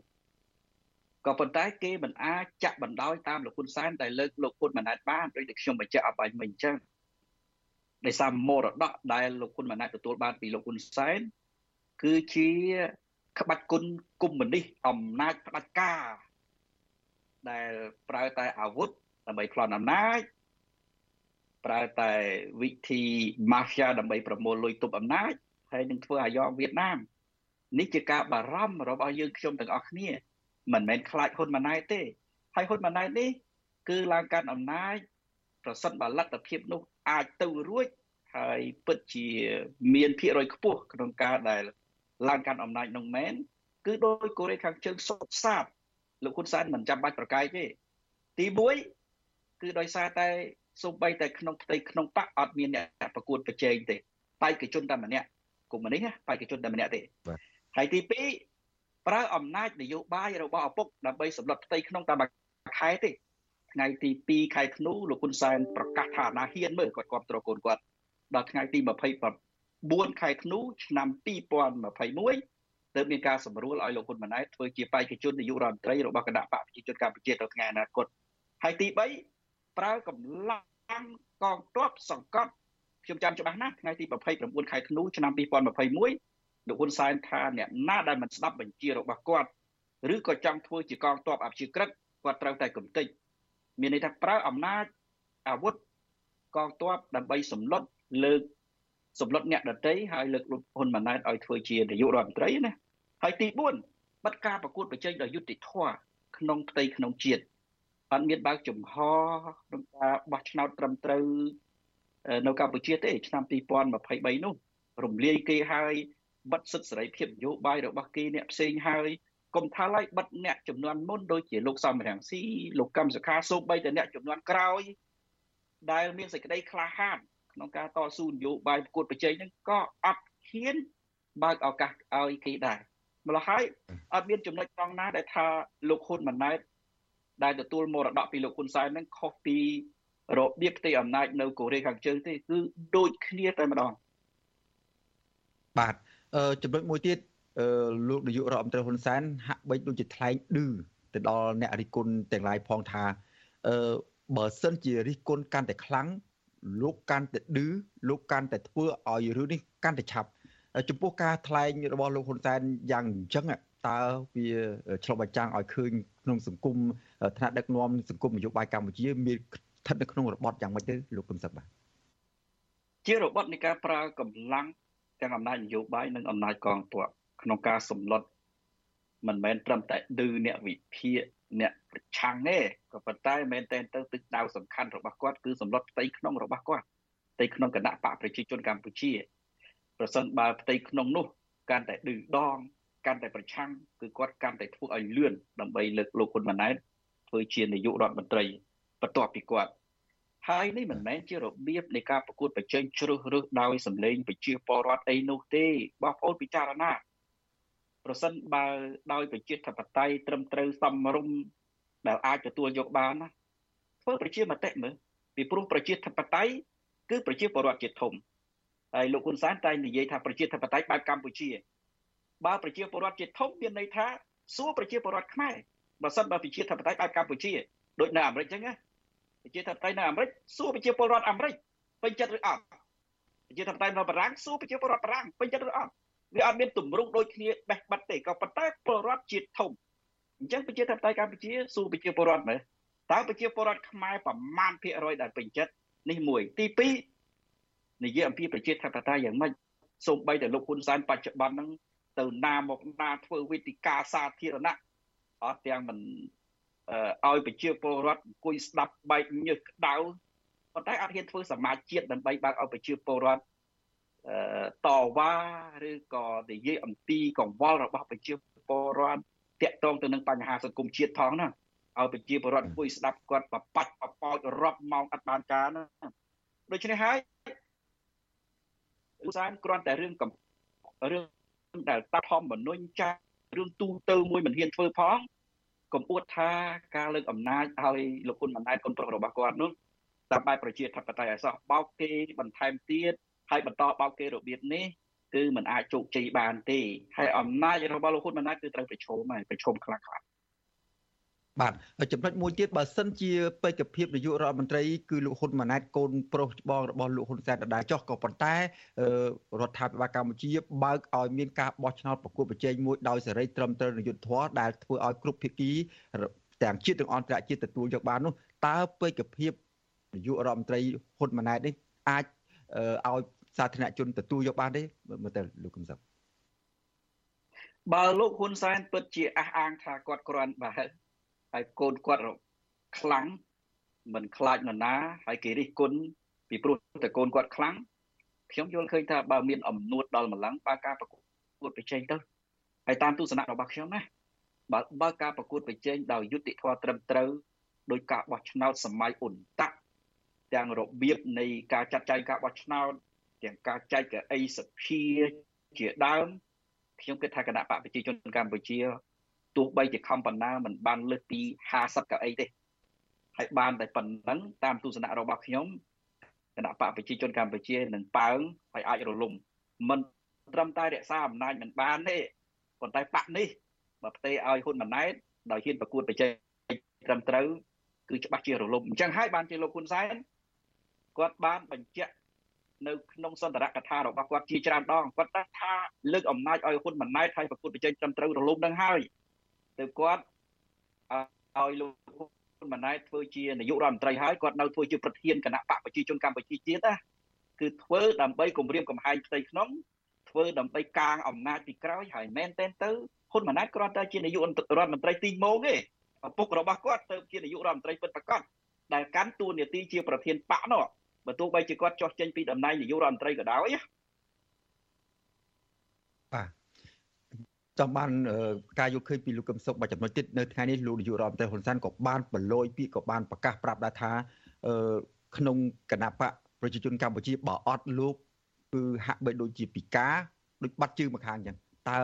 ក៏ប៉ុន្តែគេមិនអាចចាក់បណ្ដោយតាមលោកហ៊ុនសែនដែលលើកលោកហ៊ុនម៉ាណែតបានដូចដែលខ្ញុំបញ្ជាក់អបអញមិញអញ្ចឹងដោយសារមរតកដែលលោកហ៊ុនម៉ាណែតទទួលបានពីលោកហ៊ុនសែនគឺជាក្បាច់គុណគុំមនេះអំណាចផ្ដាច់ការដែលប្រើតែអាវុធដើម្បីប្លន់អំណាចប្រើតែវិធី mafia ដើម្បីប្រមូលលុយទប់អំណាច ហើយនឹងធ្វើអាយ៉ងវៀតណាមនេះជាការបារម្ភរបស់យើងខ្ញុំទាំងអស់គ្នាមិនមែនខ្លាចហ៊ុនម៉ាណែតទេហើយហ៊ុនម៉ាណែតនេះគឺឡើងកាន់អំណាចប្រសិនបើលទ្ធភាពនោះអាចទៅរួចហើយពិតជាមានភាគរយខ្ពស់ក្នុងការដែលឡើងកាន់អំណាចនោះមែនគឺដោយកូរ៉េខាងជើងសុតសាបលោកហ៊ុនសែនមិនចាំបាច់ប្រកែកទេទី1គឺដោយសារតែសូម្បីតែក្នុងផ្ទៃក្នុងបកអត់មានអ្នកប្រកួតប្រជែងទេបេក្ខជនតែម្នាក់ កុំនេះបេក្ខជនតែម្នាក់ទេហើយទី2ប្រើអំណាចនយោបាយរបស់ឪពុកដើម្បីសម្លុតផ្ទៃក្នុងតាមខែទេថ្ងៃទី2ខែធ្នូលោកហ៊ុនសែនប្រកាសថាអាណាហ៊ានមើលគាត់គ្រប់គ្រងកូនគាត់ដល់ថ្ងៃទី24ខែធ្នូឆ្នាំ2021ទើបមានការសម្រួលឲ្យលោកហ៊ុនម៉ាណែតធ្វើជាបេក្ខជននាយករដ្ឋមន្ត្រីរបស់គណៈបកប្រជាជនកម្ពុជាទៅថ្ងៃអនាគតហើយទី3ប្រើកម្លាំងកងទ័ពសង្កត់ ខ្ញុំចាំច្បាស់ណាស់ថ្ងៃទី29ខែធ្នូឆ្នាំ2021លោកហ៊ុនសែនថាអ្នកណាដែលមិនស្ដាប់បញ្ជារបស់គាត់ឬក៏ចង់ធ្វើជាកងទ័ពអព្យាក្រឹតគាត់ត្រូវតែគំតិចមានន័យថាប្រើអំណាចអាវុធកងទ័ពដើម្បីសម្លុតលើកសម្លុតអ្នកដតីហើយលើកលោកហ៊ុនម៉ាណែតឲ្យធ្វើជានាយករដ្ឋមន្ត្រីណាហើយទី4បិទការប្រកួតប្រជែងដោយយុត្តិធម៌ក្នុងផ្ទៃក្នុងជាតិអត់មានបើកចំហក្នុងការបោះឆ្នោតត្រឹមត្រូវ នៅកម្ពុជាទេឆ្នាំ2023នោះរំលាយគេហើយបិទសិទ្ធិសេរីភាពនយោបាយរបស់គេអ្នកផ្សេងហើយកុំថាឡើយបិទអ្នកចំនួនមុនដូចជាលោកសំរងស៊ីលោកកឹមសុខាសូម្បីតែអ្នកចំនួនក្រោយដែលមានសេចក្តីក្លាហានក្នុងការតស៊ូនយោបាយប្រកួតប្រជែងហ្នឹងក៏អត់ហ៊ានបើកឱកាសឲ្យគេដែរម្ល៉េះហើយអត់មានចំណុចត្រង់ណាដែលថាលោកហ៊ុនម៉ាណែតដែលទទួលមរតកពីលោកហ៊ុនសែនហ្នឹងខុសពី របៀបផ្ទៃអំណាចនៅកូរ៉េខាងជើងទេគឺដូចគ្នាតែម្ដងបាទអឺចំណុចមួយទៀតអឺលោកនាយករដ្ឋមន្ត្រីហ៊ុនសែនហាក់បីដូចជាថ្លែងឌឺទៅដល់អ្នករិះគន់ទាំងឡាយផងថាអឺបើសិនជារិះគន់កាន់តែខ្លាំងលោកកាន់តែឌឺលោកកាន់តែធ្វើឲ្យរឿងនេះកាន់តែឆាប់ចំពោះការថ្លែងរបស់លោកហ៊ុនសែនយ៉ាងអញ្ចឹងតើវាឆ្លុះបញ្ចាំងឲ្យឃើញក្នុងសង្គមថ្នាក់ដឹកនាំសង្គមនយោបាយកម្ពុជាមាន ស្ថិតនៅក្នុងរបបយ៉ាងម៉េចទៅលោកកឹមសុខបាទជារបបនៃការប្រើកម្លាំងទាំងអំណាចនយោបាយនិងអំណាចកងទ័ពក្នុងការសម្លុតមិនមែនត្រឹមតែឌឺអ្នកវិភាគអ្នកប្រឆាំងទេក៏ប៉ុន្តែមែនតែទៅទឹកដៅសំខាន់របស់គាត់គឺសម្លុតផ្ទៃក្នុងរបស់គាត់ផ្ទៃក្នុងគណៈបកប្រជាជនកម្ពុជាប្រសិនបើផ្ទៃក្នុងនោះកាន់តែឌឺដងកាន់តែប្រឆាំងគឺគាត់កាន់តែធ្វើឲ្យលឿនដើម្បីលើកលោកហ៊ុនម៉ាណែតធ្វើជានាយករដ្ឋមន្ត្រី បន្ទាប់ពីគាត់ហើយនេះមិនមែនជារបៀបនៃការប្រកួតប្រជែងជ្រើសរើសដោយសម្លេងប្រជាពលរដ្ឋអីនោះទេបងប្អូនពិចារណាប្រសិនបើដោយប្រជាធិបតេយ្យត្រឹមត្រូវសមរម្យដែលអាចទទួលយកបានណាធ្វើប្រជាមតិមើលពីព្រោះប្រជាធិបតេយ្យគឺប្រជាពលរដ្ឋជាធំហើយលោកហ៊ុនសែនតែនិយាយថាប្រជាធិបតេយ្យបែបកម្ពុជាបើប្រជាពលរដ្ឋជាធំមានន័យថាសួរប្រជាពលរដ្ឋខ្មែរបើសិនបើប្រជាធិបតេយ្យបែបកម្ពុជាដូចនៅអាមេរិកចឹងណា ប្រជាធិបតេយ្យនៅអាមេរិកសួរប្រជាពលរដ្ឋអាមេរិកពេញចិត្តឬអត់ប្រជាធិបតេយ្យនៅបារាំងសួរប្រជាពលរដ្ឋបារាំងពេញចិត្តឬអត់វាអត់មានទម្រង់ដូចគ្នាបេះបិទទេក៏ប៉ុន្តែពលរដ្ឋជាតិធំអញ្ចឹងប្រជាធិបតេយ្យកម្ពុជាសួរប្រជាពលរដ្ឋមើលតើប្រជាពលរដ្ឋខ្មែរប្រមាណភាគរយដែលពេញចិត្តនេះមួយទី2និយាយអំពីប្រជាធិបតេយ្យយ៉ាងម៉េចសូម្បីតែលោកហ៊ុនសែនបច្ចុប្បន្នហ្នឹងទៅណាមកណាធ្វើវេទិកាសាធារណៈអត់ទាំងមិន ឲ្យប្រជាពលរដ្ឋអង្គុយស្ដាប់បែកញើសក្តៅប៉ុន្តែអត់ហ៊ានធ្វើសមាជជាតិដើម្បីបើកឲ្យប្រជាពលរដ្ឋតវ៉ាឬក៏និយាយអំពីកង្វល់របស់ប្រជាពលរដ្ឋតាក់ទងទៅនឹងបញ្ហាសង្គមជាតិផងណាឲ្យប្រជាពលរដ្ឋអង្គុយស្ដាប់គាត់បបាច់បបោចរាប់ម៉ោងអត់បានការណាដូច្នេះហើយឧស្សាហ៍គ្រាន់តែរឿងរឿងដែលតាធម្មមនុញ្ញចារឿងទូទៅមួយមិនហ៊ានធ្វើផង កំអួតថាការលើកអំណាចឲ្យលោកហ៊ុនម៉ាណែតកូនប្រុសរបស់គាត់នោះតាមបែបប្រជាធិបតេយ្យឲ្យសោះបោកគេបន្ថែមទៀតហើយបន្តបោកគេរបៀបនេះគឺมันអាចជោគជ័យបានទេហើយអំណាចរបស់លោកហ៊ុនម៉ាណែតគឺត្រូវប្រឈមហើយប្រឈមខ្លាំងខ្លាំង បាទចំណុចមួយទៀតបើសិនជាបេក្ខភាពនាយករដ្ឋមន្ត្រីគឺលោកហ៊ុនម៉ាណែតកូនប្រុសច្បងរបស់លោកហ៊ុនសែនដដែលចុះក៏ប៉ុន្តែរដ្ឋាភិបាលកម្ពុជាបើកឲ្យមានការបោះឆ្នោតប្រកួតប្រជែងមួយដោយសេរីត្រឹមត្រូវនយោបាយដែលធ្វើឲ្យគ្រប់ភាគីទាំងជាតិទាំងអន្តរជាតិទទួលយកបាននោះតើបេក្ខភាពនាយករដ្ឋមន្ត្រីហ៊ុនម៉ាណែតនេះអាចឲ្យសាធារណជនទទួលយកបានទេមើលទៅលោកកឹមសុខបើលោកហ៊ុនសែនពិតជាអះអាងថាគាត់គ្រាន់បើ ហើយកូនគាត់ខ្លាំងមិនខ្លាចនរណាហើយគេរិះគន់ពីព្រោះតែកូនគាត់ខ្លាំងខ្ញុំយល់ឃើញថាបើមានអំនួតដល់ម្លឹងបើការប្រកួតប្រជែងទៅហើយតាមទស្សនៈរបស់ខ្ញុំណាបើបើការប្រកួតប្រជែងដោយយុត្តិធម៌ត្រឹមត្រូវដោយការបោះឆ្នោតសម័យអ៊ុនតាក់ទាំងរបៀបនៃការចាត់ចែងការបោះឆ្នោតទាំងការចែកកៅអីសភាជាដើមខ្ញុំគិតថាគណៈបកប្រជាជនកម្ពុជា ទោះបីជាខំបណ្ណាមិនបានលើសពី50កៅអីទេហើយបានតែប៉ុណ្ណឹងតាមទស្សនៈរបស់ខ្ញុំគណៈបកប្រជាជនកម្ពុជានឹងប៉ើងហើយអាចរលំមិនត្រឹមតែរក្សាអំណាចមិនបានទេប៉ុន្តែបកនេះបើផ្ទេឲ្យហ៊ុនម៉ាណែតដោយហ៊ានប្រកួតប្រជែងត្រឹមត្រូវគឺច្បាស់ជារលំអញ្ចឹងហើយបានជាលោកហ៊ុនសែនគាត់បានបញ្ជាក់នៅក្នុងសន្ទរកថារបស់គាត់ជាច្រើនដងគាត់ថាលើកអំណាចឲ្យហ៊ុនម៉ាណែតហើយប្រកួតប្រជែងត្រឹមត្រូវរលំនឹងហើយ ទៅគាត់ឲ្យលោកហ៊ម៉ាណែតធ្វើជានាយករដ្ឋមន្ត្រីហើយគាត់នៅធ្វើជាប្រធានគណៈបកប្រជាជនកម្ពុជាជាតិណាគឺធ្វើដើម្បីគម្រាមកំហែងផ្ទៃក្នុងធ្វើដើម្បីកាងអំណាចពីក្រោយហើយមែនតែនទៅហ៊ុនម៉ាណែតគ្រាន់តែជានាយករដ្ឋមន្ត្រីទីម៉ោងទេឪពុករបស់គាត់ទៅជានាយករដ្ឋមន្ត្រីពិតប្រាកដដែលកាន់តួនាទីជាប្រធានបកនោះបើទោះបីជាគាត់ចោះចេញពីតំណែងនាយករដ្ឋមន្ត្រីក៏ដោយបាទ ចាំបានការយកឃើញពីលោកកឹមសុខមួយចំណុចទៀតនៅថ្ងៃនេះលោកនាយករដ្ឋមន្ត្រីហ៊ុនសែនក៏បានប្រឡយពាក្យក៏បានប្រកាសប្រាប់ដែរថាក្នុងគណៈបកប្រជាជនកម្ពុជាបើអត់លោកគឺហាក់បីដូចជាពិការដូចបាត់ជើងមកខាងអញ្ចឹងតើ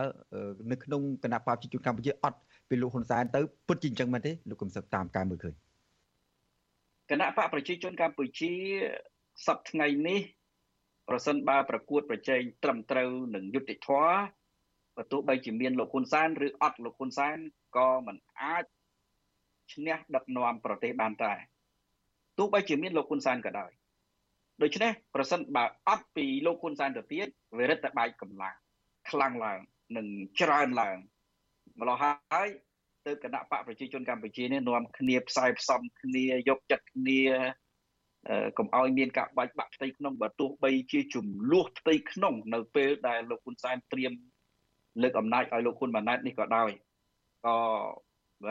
នៅក្នុងគណៈបកប្រជាជនកម្ពុជាអត់ពីលោកហ៊ុនសែនទៅពិតជាអញ្ចឹងមែនទេលោកកឹមសុខតាមការមើលឃើញគណៈបកប្រជាជនកម្ពុជាសប្តាហ៍ថ្ងៃនេះប្រសិនបើប្រកួតប្រជែងត្រឹមត្រូវនឹងយុត្តិធម៌ បើទោះបីជាមានលោកហ៊ុនសែនឬអត់លោកហ៊ុនសែនក៏មិនអាចឈ្នះដឹកនាំប្រទេសបានដែរទោះបីជាមានលោកហ៊ុនសែនក៏ដោយដូច្នេះប្រសិនបើអត់ពីលោកហ៊ុនសែនទៅទៀតវារឹតតែបែកកម្លាំងខ្លាំងឡើងនិងច្រើនឡើងម្ល៉េះហើយទៅគណៈបកប្រជាជនកម្ពុជានេះនាំគ្នាផ្សាយផ្សំគ្នាយកចិត្តគ្នាកុំឲ្យមានការបាច់បាក់ផ្ទៃក្នុងបើទោះបីជាចំនួនផ្ទៃក្នុង នៅពេលដែលលោកហ៊ុនសែនត្រៀម លើកអំណាចឲ្យលោកហ៊ុនម៉ាណែតនេះក៏ដោយក៏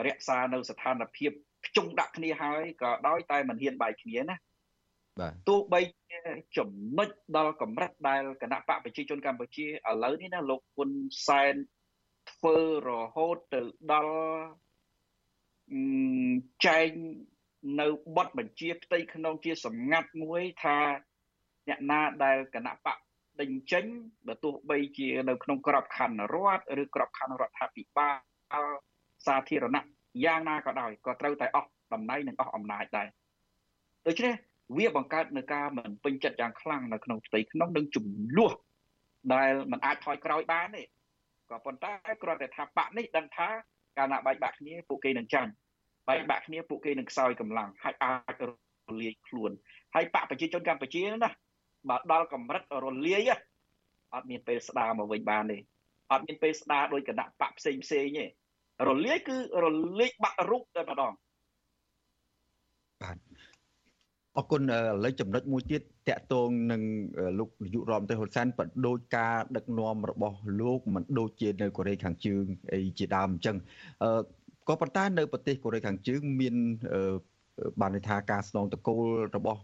រក្សានៅស្ថានភាពខ្ជុំដាក់គ្នាហើយក៏ដោយតែមិនហ៊ានបែកគ្នាណាបាទទោះបីជាចំណុចដល់កម្រិតដែលគណៈបកប្រជាជនកម្ពុជាឥឡូវនេះណាលោកហ៊ុនសែនធ្វើរហូតទៅដល់ចែងនៅបទបញ្ជាផ្ទៃក្នុងជាសម្ងាត់មួយថាអ្នកណាដែលគណៈបក ដេញចេញបើទោះបីជានៅក្នុងក្របខ័ណ្ឌរដ្ឋឬក្របខ័ណ្ឌរដ្ឋាភិបាលសាធារណៈយ៉ាងណាក៏ដោយក៏ត្រូវតែអស់តំណែងនិងអស់អំណាចដែរដូច្នេះវាបង្កើតនៅការមិនពេញចិត្តយ៉ាងខ្លាំងនៅក្នុងផ្ទៃក្នុងនិងចំនួនដែលมันអាចថយក្រោយបានទេក៏ប៉ុន្តែគ្រាន់តែថាបកនេះដឹងថាកាលណាបែកបាក់គ្នាពួកគេនឹងចាញ់បែកបាក់គ្នាពួកគេនឹងខ្សោយកម្លាំងហើយអាចរលាយខ្លួនហើយបកប្រជាជនកម្ពុជាណា បើដល់កម្រិតរលាយអត់មានពេលស្ដារមកវិញបានទេអត់មានពេលស្ដារដោយគណៈបកផ្សេងផ្សេងទេរលាយគឺរលាយបាក់រូបតែម្ដងបាទអរគុណឥឡូវចំណុចមួយទៀតតកតងនឹងលោកនាយករដ្ឋមន្ត្រីហ៊ុនសែនបដូចការដឹកនាំរបស់លោកមិនដូចជានៅកូរ៉េខាងជើងអីជាដើមអញ្ចឹងអឺក៏ប៉ុន្តែនៅប្រទេសកូរ៉េខាងជើងមានបានន័យថាការស្នងតកូលរបស់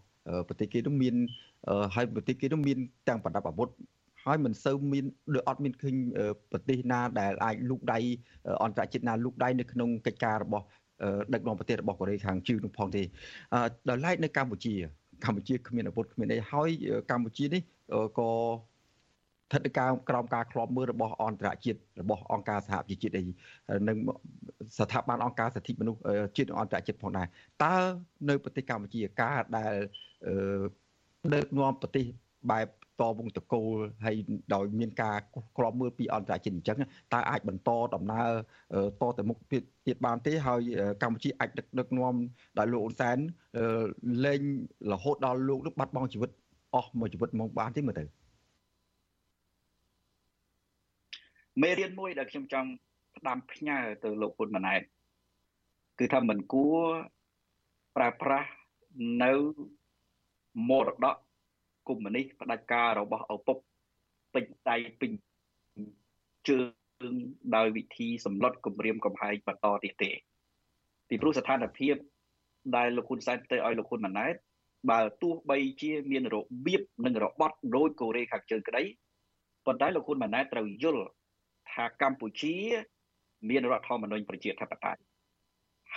ប្រទេសគេនោះមាន ហើយប្រទេសគេនោះមានទាំងប្រដាប់អាវុធហើយមិនសូវមានដូចអត់មានឃើញប្រទេសណាដែលអាចលូកដៃអន្តរជាតិណាលូកដៃនៅក្នុងកិច្ចការរបស់ដឹកនាំប្រទេសរបស់កូរ៉េខាងជើងនោះផងទេដល់ឡែកនៅកម្ពុជា កម្ពុជាគ្មានអាវុធគ្មានអីហើយកម្ពុជានេះក៏ស្ថិតការក្រោមការឃ្លាំមើលរបស់អន្តរជាតិរបស់អង្គការសហប្រជាជាតិអីនិងស្ថាប័នអង្គការសិទ្ធិមនុស្សជាតិអន្តរជាតិផងដែរតើនៅប្រទេសកម្ពុជាការដែល ដឹកនាំប្រទេសបែបតវងតកូលហើយដោយមានការក្របមើលពីអន្តរជាតិអញ្ចឹងតើអាចបន្តដំណើរតទៅមុខទៀតបានទេហើយកម្ពុជាអាចដឹកដឹកនាំដោយលោកអ៊ុនសែនលែងរហូតដល់លោកនឹងបាត់បង់ជីវិតអស់មួយជីវិតមកបានទេមើលទៅមេរៀនមួយដែលខ្ញុំចង់ផ្ដាំផ្ញើទៅលោកហ៊ុនម៉ាណែតគឺថាមិនគួរប្រើប្រាស់នៅ មរតកកុម្មុយនីសផ្ដាច់ការរបស់ឪពុកពេញដៃពេញជើងដោយវិធីសម្លុតគម្រាមកំហែងបន្តទៀតទេ ពីព្រោះស្ថានភាពដែលលោកហ៊ុនសែនទៅឲ្យលោកហ៊ុនម៉ាណែតបើទោះបីជាមានរបៀបនិងរបត់ដូចកូរ៉េខាងជើងក្តីប៉ុន្តែលោកហ៊ុនម៉ាណែតត្រូវយល់ថាកម្ពុជា មានរដ្ឋធម្មនុញ្ញប្រជាធិបតេយ្យ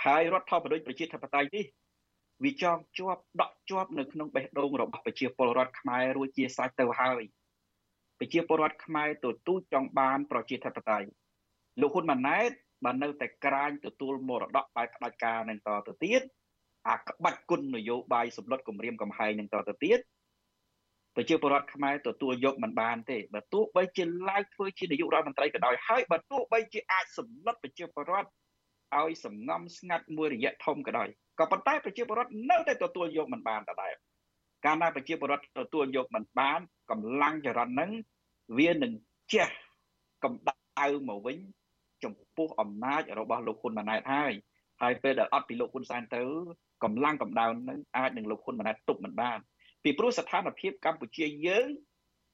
ហើយរដ្ឋធម្មនុញ្ញប្រជាធិបតេយ្យនេះ វាចងជាប់ដក់ជាប់នៅក្នុងបេះដូងរបស់ប្រជាពលរដ្ឋខ្មែររួចជាស្រេចទៅហើយប្រជាពលរដ្ឋខ្មែរទទួលចង់បានប្រជាធិបតេយ្យលោកហ៊ុនម៉ាណែតបាននៅតែក្រាញទទួលមរតកបែបផ្ដាច់ការនឹងតទៅទៀតអាក្បាច់គុណនយោបាយសម្លុតគម្រាមកំហែងនឹងតទៅទៀតប្រជាពលរដ្ឋខ្មែរទទួលយកមិនបានទេបើទោះបីជាឡើងធ្វើជានាយករដ្ឋមន្ត្រីក៏ដោយហើយបើទោះបីជាអាចសម្លុតប្រជាពលរដ្ឋឲ្យសំងំស្ងាត់មួយរយៈធំក៏ដោយ ក៏ប៉ុន្តែប្រជាពលរដ្ឋនៅតែទទួលយកមិនបានដដែលកាលណាប្រជាពលរដ្ឋទទួលយកមិនបានកម្លាំងចរន្តហ្នឹងវានឹងជះកម្ដៅមកវិញចំពោះអំណាចរបស់លោកហ៊ុនម៉ាណែតហើយហើយពេលដែលអត់ពីលោកហ៊ុនសែនទៅកម្លាំងកម្ដៅនឹងអាចនឹងលោកហ៊ុនម៉ាណែតទប់មិនបានពីព្រោះស្ថានភាពកម្ពុជាយើង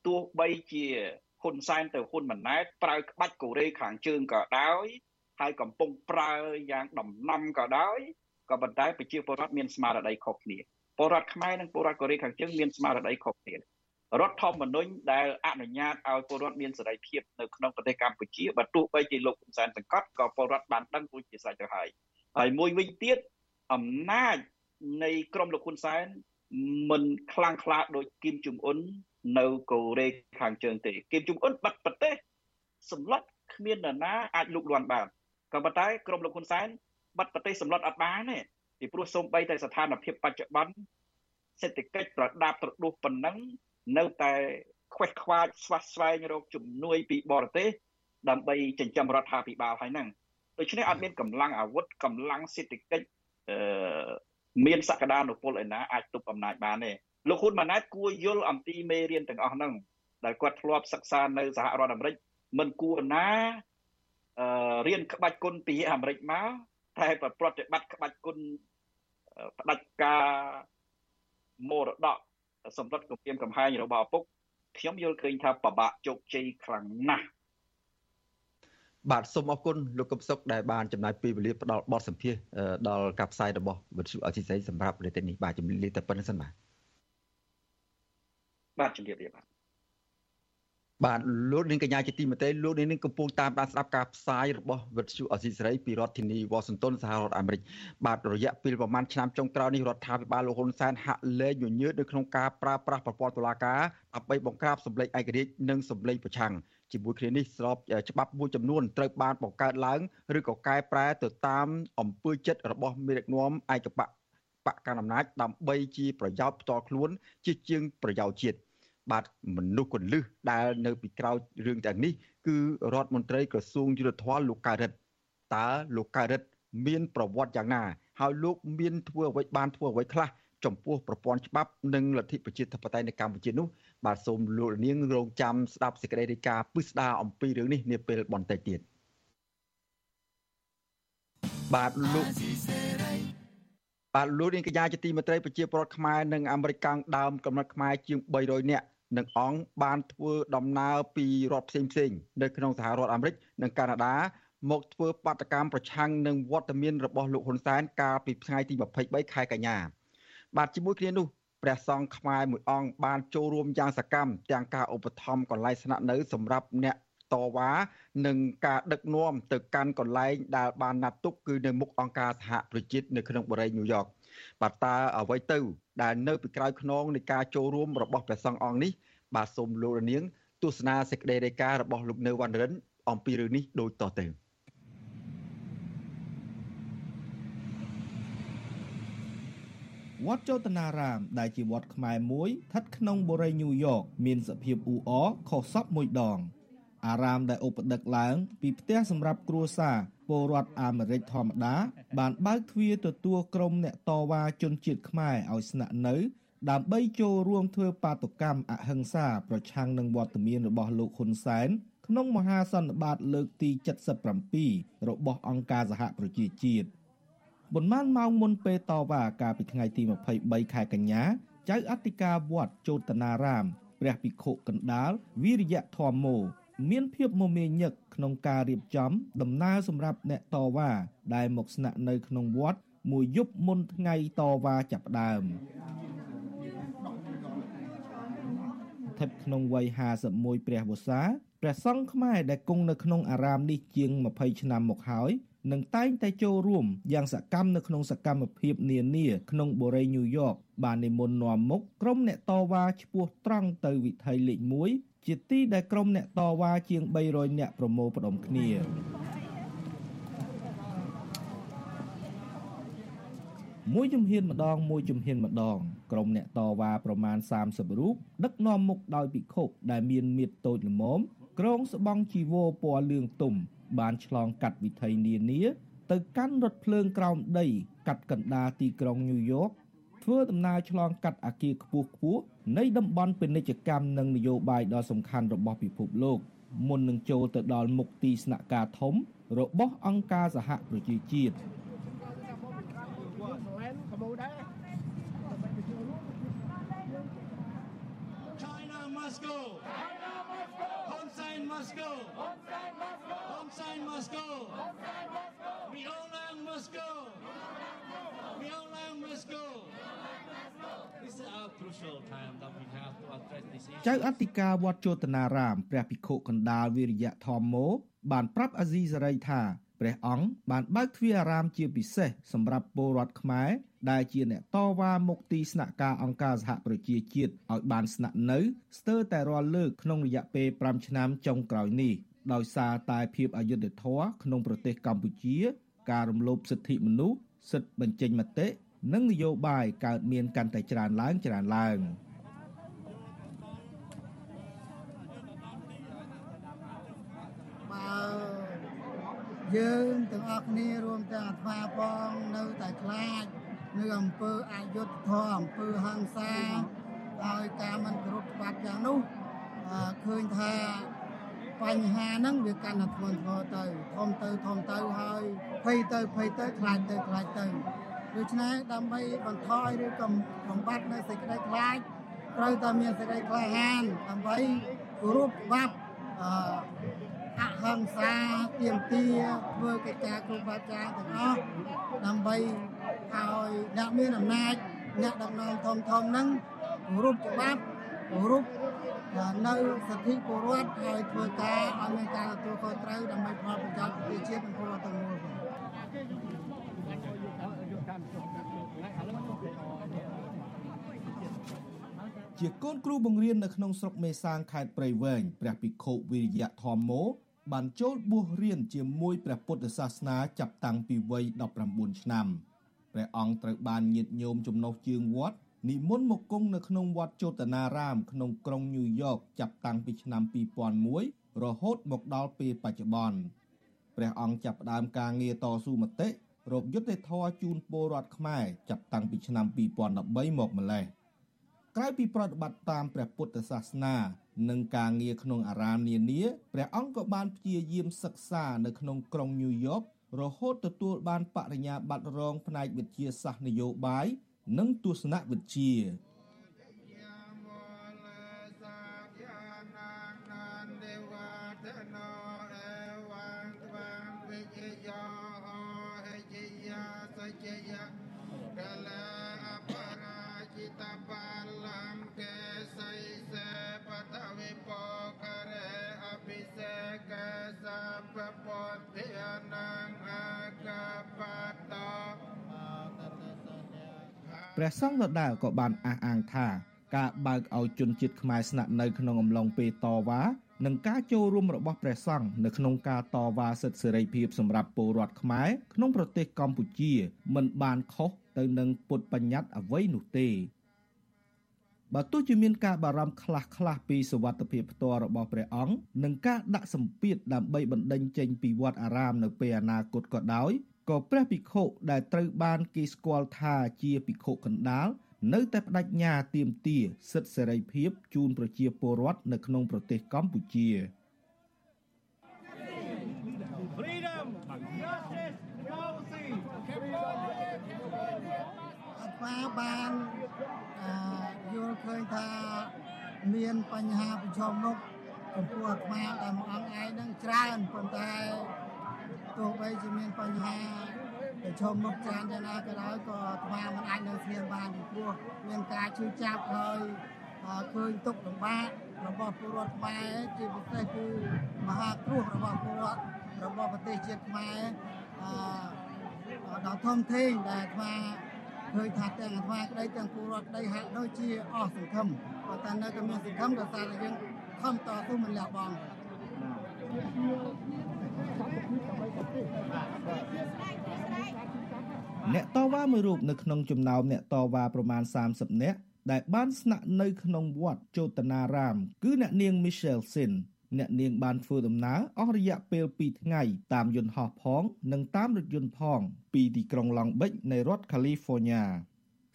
ទោះបីជាហ៊ុនសែនទៅហ៊ុនម៉ាណែតប្រើក្បាច់កូរ៉េខាងជើងក៏ដោយហើយកំពុងប្រើយ៉ាងដំណំក៏ដោយ ក៏ប៉ុន្តែប្រជាពលរដ្ឋមានស្មារតីខុសគ្នាពលរដ្ឋខ្មែរនិងពលរដ្ឋកូរ៉េខាងជើងមានស្មារតីខុសគ្នារដ្ឋធម្មនុញ្ញដែលអនុញ្ញាតឲ្យពលរដ្ឋមានសេរីភាពនៅក្នុងប្រទេសកម្ពុជាបើទោះបីជាលោកហ៊ុនសែនសង្កត់ក៏ពលរដ្ឋបានដឹងរួចជាស្រេចទៅហើយហើយមួយវិញទៀតអំណាចនៃក្រមលោកហ៊ុនសែនមិនខ្លាំងក្លាដូចគីមជុងអ៊ុននៅកូរ៉េខាងជើងទេគីមជុងអ៊ុនបាត់ប្រទេសសម្លុតគ្មាននរណាអាចលូកលាន់បានក៏ប៉ុន្តែក្រមលោកហ៊ុនសែន បាត់ប្រទេសសម្លុតអត់បានទេពីព្រោះសូម្បីតែស្ថានភាពបច្ចុប្បន្នសេដ្ឋកិច្ចប្រដាប់ប្រដួសប៉ុណ្ណឹងនៅតែខ្វេះខ្វាចស្វះស្វែងរកជំនួយពីបរទេសដើម្បីចិញ្ចឹមរដ្ឋាភិបាលហើយហ្នឹងដូច្នេះអត់មានកម្លាំងអាវុធកម្លាំងសេដ្ឋកិច្ចអឺមានសក្តានុពលឯណាអាចទប់អំណាចបានទេលោកហ៊ុនម៉ាណែតគួរយល់អំពីមេរៀនទាំងអស់ហ្នឹងដែលគាត់ធ្លាប់សិក្សានៅសហរដ្ឋអាមេរិកមិនគួរណាអឺរៀនក្បាច់គុណពីអាមេរិកមក តែប្រតិបត្តិក្បាច់គុណផ្ដាច់ការមរតកសម្រាប់គម្រាមកំហែងរបស់ឪពុកខ្ញុំយល់ឃើញថាប្របាក់ជោគជ័យខ្លាំងណាស់បាទសូមអរគុណលោកកឹមសុខដែលបានចំណាយពេលវេលាផ្ដល់បទសម្ភាសដល់ការផ្សាយរបស់វិទ្យុអសីស្រីសម្រាប់ប្រទេសនេះបាទជំរាបលាតែប៉ុណ្្នឹងសិនបាទបាទជំរាបលាបាទ បាទលោកនាងកញ្ញាជាទីមេត្រីលោកនាងកំពុងតាមដានស្ដាប់ការផ្សាយរបស់វិទ្យុអស៊ីសេរីពីរដ្ឋធានីវ៉ាស៊ីនតោនសហរដ្ឋអាមេរិកបាទរយៈពេលប្រមាណឆ្នាំចុងក្រោយនេះរដ្ឋាភិបាលលោកហ៊ុនសែនហាក់លែងញញើតនៅក្នុងការប្រើប្រាស់ប្រព័ន្ធតុលាការដើម្បីបង្ក្រាបសម្លេងឯករាជ្យនិងសម្លេងប្រឆាំងជាមួយគ្នានេះស្របច្បាប់មួយចំនួនត្រូវបានបង្កើតឡើងឬក៏កែប្រែទៅតាមអំពើចិត្តរបស់មេដឹកនាំឯកបកបកកណ្ដាលអំណាចដើម្បីជាប្រយោជន៍ផ្ទាល់ខ្លួនជាជាងប្រយោជន៍ជាតិ បាទមនុស្សកលឹះដែលនៅពីក្រោយរឿងទាំងនេះគឺរដ្ឋមន្ត្រីក្រសួងយុទ្ធភ័ពលោកកើតរិទ្ធតើលោកកើតរិទ្ធមានប្រវត្តិយ៉ាងណា ហើយលោកមានធ្វើអ្វីបានធ្វើអ្វីខ្លះចំពោះប្រព័ន្ធច្បាប់និងលទ្ធិប្រជាធិបតេយ្យនៅកម្ពុជានោះបាទសូមលោកនាងរងចាំស្ដាប់សេចក្តីរាយការណ៍ពិស្ដារអំពីរឿងនេះនាពេលបន្តិចទៀតបាទលោកបាទលោកនាងកញ្ញាជាទីមេត្រីប្រជាពលរដ្ឋខ្មែរនិងអាមេរិកកាំងដើមកំណត់ខ្មែរជាង300នាក់ និងអង្គបានធ្វើដំណើរពីរដ្ឋផ្សេងផ្សេងនៅក្នុងសហរដ្ឋអាមេរិកនិងកាណាដាមកធ្វើបាតកម្មប្រឆាំងនឹងវត្តមានរបស់លោកហ៊ុនសែនកាលពីថ្ងៃទី23ខែកញ្ញាបាទជាមួយគ្នានោះព្រះសង្ឃខ្មែរមួយអង្គបានចូលរួមយ៉ាងសកម្មទាំងការឧបត្ថម្ភកន្លែងស្នាក់នៅសម្រាប់អ្នកតវ៉ានិងការដឹកនាំទៅកាន់កន្លែងដែលបានណាត់ទុកគឺនៅមុខអង្គការសហប្រជាជាតិនៅក្នុងបរិយាញូវយ៉ក បាទតើអ្វីទៅដែលនៅពីក្រោយខ្នងនៃការចូលរួមរបស់ព្រះសង្ឃអង្គនេះបាទសូមលោករនាង ទស្សនាសេចក្តីរាយការណ៍របស់លោកនៅវណ្ណរិន អំពីរឿងនេះដូចតទៅវត្តចោតនារាម ដែលជាវត្តខ្មែរមួយស្ថិតក្នុងបូរីញូវយ៉កមានសភាពអ៊ូអរខុសសពមួយដង អារាមដែលឧបដឹកឡើង ពីផ្ទះសម្រាប់គ្រួសារ ពលរដ្ឋអាមេរិកធម្មតា បានបើកទ្វារទទួលក្រុមអ្នកតវ៉ាជនជាតិខ្មែរឲ្យស្នាក់នៅ ដើម្បីចូលរួមធ្វើបាតុកម្មអហិង្សាប្រឆាំងនឹងវត្តមានរបស់លោកហ៊ុនសែនក្នុងមហាសន្និបាតលើកទី77របស់អង្គការសហប្រជាជាតិប៉ុន្មានម៉ោងមុនពេលតវ៉ាកាលពីថ្ងៃទី23ខែកញ្ញាចៅអធិការវត្តជោតនារាមព្រះភិក្ខុកណ្ដាលវិរិយធម្មោ មានភាពមមាញឹកក្នុងការរៀបចំដំណើរសម្រាប់អ្នកតវ៉ាដែលមកស្នាក់នៅក្នុងវត្តមួយយប់មុនថ្ងៃតវ៉ាចាប់ផ្ដើមស្ថិតក្នុងវ័យ51ព្រះវស្សាព្រះសង្ឃខ្មែរដែលគង់នៅក្នុងអារាមនេះជាង20ឆ្នាំមកហើយនឹងតែងតែចូលរួមយ៉ាងសកម្មនៅក្នុងសកម្មភាពនានាក្នុងបូរីញូវយ៉កបាននិមន្តនាំមុខក្រុមអ្នកតវ៉ាឈ្មោះត្រង់ទៅវិថីលេខ1ជាទីដែលក្រុមអ្នកតវ៉ាជាង300នាក់ប្រមូលផ្ដុំគ្នាមួយជំហានម្ដងមួយជំហានម្ដងក្រុមអ្នកតវ៉ាប្រមាណ30រូបដឹកនាំមុខដោយភិក្ខុដែលមានមៀតតូចល្មមក្រងស្បង់ជីវរពណ៌លឿងទុំ បានឆ្លងកាត់វិថីនានា ទៅកាន់រថភ្លើងក្រោមដី កាត់កណ្ដាលទីក្រុងញូវយ៉ក ធ្វើដំណើរឆ្លងកាត់អាគារខ្ពស់ខ្ពស់នៃតំបន់ពាណិជ្ជកម្មនិងនយោបាយដ៏សំខាន់របស់ពិភពលោកមុននឹងចូលទៅដល់មុខទីស្នាក់ការធំ របស់អង្គការសហប្រជាជាតិមីអូឡាងម៉ូស្គូមីអូឡាងម៉ូស្គូ ចៅអធិការវត្តជោតនារាមព្រះភិក្ខុកណ្ដាលវិរិយធម្មោបានប្រាប់អាស៊ីសេរីថាព្រះអង្គបានបើកទ្វារអារាមជាពិសេសសម្រាប់ពលរដ្ឋខ្មែរដែលជាអ្នកតវ៉ាមុខទីស្នាក់ការអង្គការសហប្រជាជាតិឲ្យបានស្នាក់នៅស្ទើរតែរាល់លើកក្នុងរយៈពេល5ឆ្នាំចុងក្រោយនេះដោយសារតែភាពអយុត្តិធម៌ក្នុងប្រទេសកម្ពុជា ការរំលោភសិទ្ធិមនុស្សសិទ្ធិបញ្ចេញមតិ និងនយោបាយកើតមានកាន់តែច្រើនឡើងច្រើនឡើង។យើងទាំងអស់គ្នារួមទាំងអាត្មាផងនៅតែខ្លាចនៅអំពើអយុត្តិធម៌អំពើហិង្សាហើយការមិនគោរពច្បាប់យ៉ាងនោះឃើញថាបញ្ហាហ្នឹងវាកាន់តែធ្ងន់ធ្ងរទៅធំទៅធំទៅហើយភ័យទៅភ័យទៅខ្លាចទៅខ្លាចទៅ ដូច្នេះដើម្បីបន្ថយឬកំបំបត្តិនៅសេចក្តីខ្លាចត្រូវតែមានសេចក្តីក្លាហានដើម្បីគោរពច្បាប់អឺអហិង្សាទៀមទាធ្វើកិច្ចការគ្រប់បែបយ៉ាងទាំងអស់ដើម្បីឲ្យអ្នកមានអំណាចអ្នកដឹកនាំធំធំហ្នឹងរូបច្បាប់រូបនៅសិទ្ធិពលរដ្ឋហើយធ្វើការឲ្យមានការទទួលខុសត្រូវដើម្បីផលប្រយោជន៍ប្រជាជាតិនិងពលរដ្ឋទាំងមូល ជាកូនគ្រូបង្រៀននៅក្នុងស្រុកមេសាងខេត្តព្រៃវែងព្រះភិក្ខុវិរិយៈធម្មោបានចូលបួសរៀនជាមួយព្រះពុទ្ធសាសនាចាប់តាំងពីវ័យ19ឆ្នាំព្រះអង្គត្រូវបានញាតិញោមចំណុះជើងវត្តនិមន្តមកគង់នៅក្នុងវត្តជោតនារាម ក្នុងក្រុងញូវយ៉កចាប់តាំងពីឆ្នាំ2001រហូតមកដល់ពេលបច្ចុប្បន្នព្រះអង្គចាប់ផ្ដើមការងារតស៊ូមតិរកយុត្តិធម៌ជូនពលរដ្ឋខ្មែរចាប់តាំងពីឆ្នាំ2013មកម្លេះ ក្រៅពីប្រតិបត្តិតាមព្រះពុទ្ធសាសនា និងការងារក្នុងអារាមនានាព្រះអង្គក៏បានព្យាយាមសិក្សានៅក្នុងក្រុងញូវយ៉ករហូតទទួលបានបរិញ្ញាបត្ររងផ្នែកវិទ្យាសាស្ត្រនយោបាយនិងទស្សនវិជ្ជា ព្រះសង្ឃដដែលក៏បានអះអាងថាការបើកឲ្យជនជាតិខ្មែរស្នាក់នៅក្នុងអំឡុងពេលតវ៉ានិងការចូលរួមរបស់ព្រះសង្ឃនៅក្នុងការតវ៉ាសិទ្ធិសេរីភាពសម្រាប់ពលរដ្ឋខ្មែរក្នុងប្រទេសកម្ពុជាមិនបានខុសទៅនឹងពុទ្ធបញ្ញត្តិអ្វីនោះទេបើទោះជាមានការបារម្ភខ្លះខ្លះពីសវត្ថភាពផ្ទាល់របស់ព្រះអង្គនិងការដាក់សម្ពាធដើម្បីបណ្ដេញចេញពីវត្តអារាមនៅពេលអនាគតក៏ដោយ ក៏ព្រះភិក្ខុដែលត្រូវបានគេស្គាល់ថាជាភិក្ខុកណ្ដាលនៅតែបដិញ្ញាទាមទារសិទ្ធិសេរីភាពជូនប្រជាពលរដ្ឋនៅក្នុងប្រទេសកម្ពុជា Freedom Justice Democracy អត់បានយល់ឃើញថាមានបញ្ហាប្រឈមមុខចំពោះអាត្មាដែលមួយអង្គឯងនឹងច្រើនប៉ុន្តែ ទោះបីជាមានបញ្ហាប្រឈមមុខច្រើនយ៉ាងណាក៏ដោយក៏អាត្មាមិនអាចនៅស្ងៀមបានពីព្រោះមានការឈឺចាប់ហើយឃើញទុកលំបាករបស់ពលរដ្ឋខ្មែរជាពិសេសគឺមហាគ្រោះរបស់ពលរដ្ឋរបស់ប្រទេសជាតិខ្មែរអឺដល់ធំធេងដែលអាត្មាឃើញថាទាំងអាត្មាក្តីទាំងពលរដ្ឋក្តីហាក់ដូចជាអស់សង្ឃឹមប៉ុន្តែនៅតែមានសង្ឃឹមដោយសារតែយើងខំតស៊ូមិនលះបង់ អ្នកតវ៉ាមួយរូបនៅក្នុងចំណោមអ្នកតវ៉ាប្រមាណ30នាក់ដែលបានស្នាក់នៅក្នុងវត្តជោតនារាម គឺអ្នកនាង Michelle Sin អ្នកនាងបានធ្វើដំណើរអស់រយៈពេល2ថ្ងៃតាមយន្តហោះផង និងតាមរថយន្តផង ពីទីក្រុង Long Beach នៃរដ្ឋ California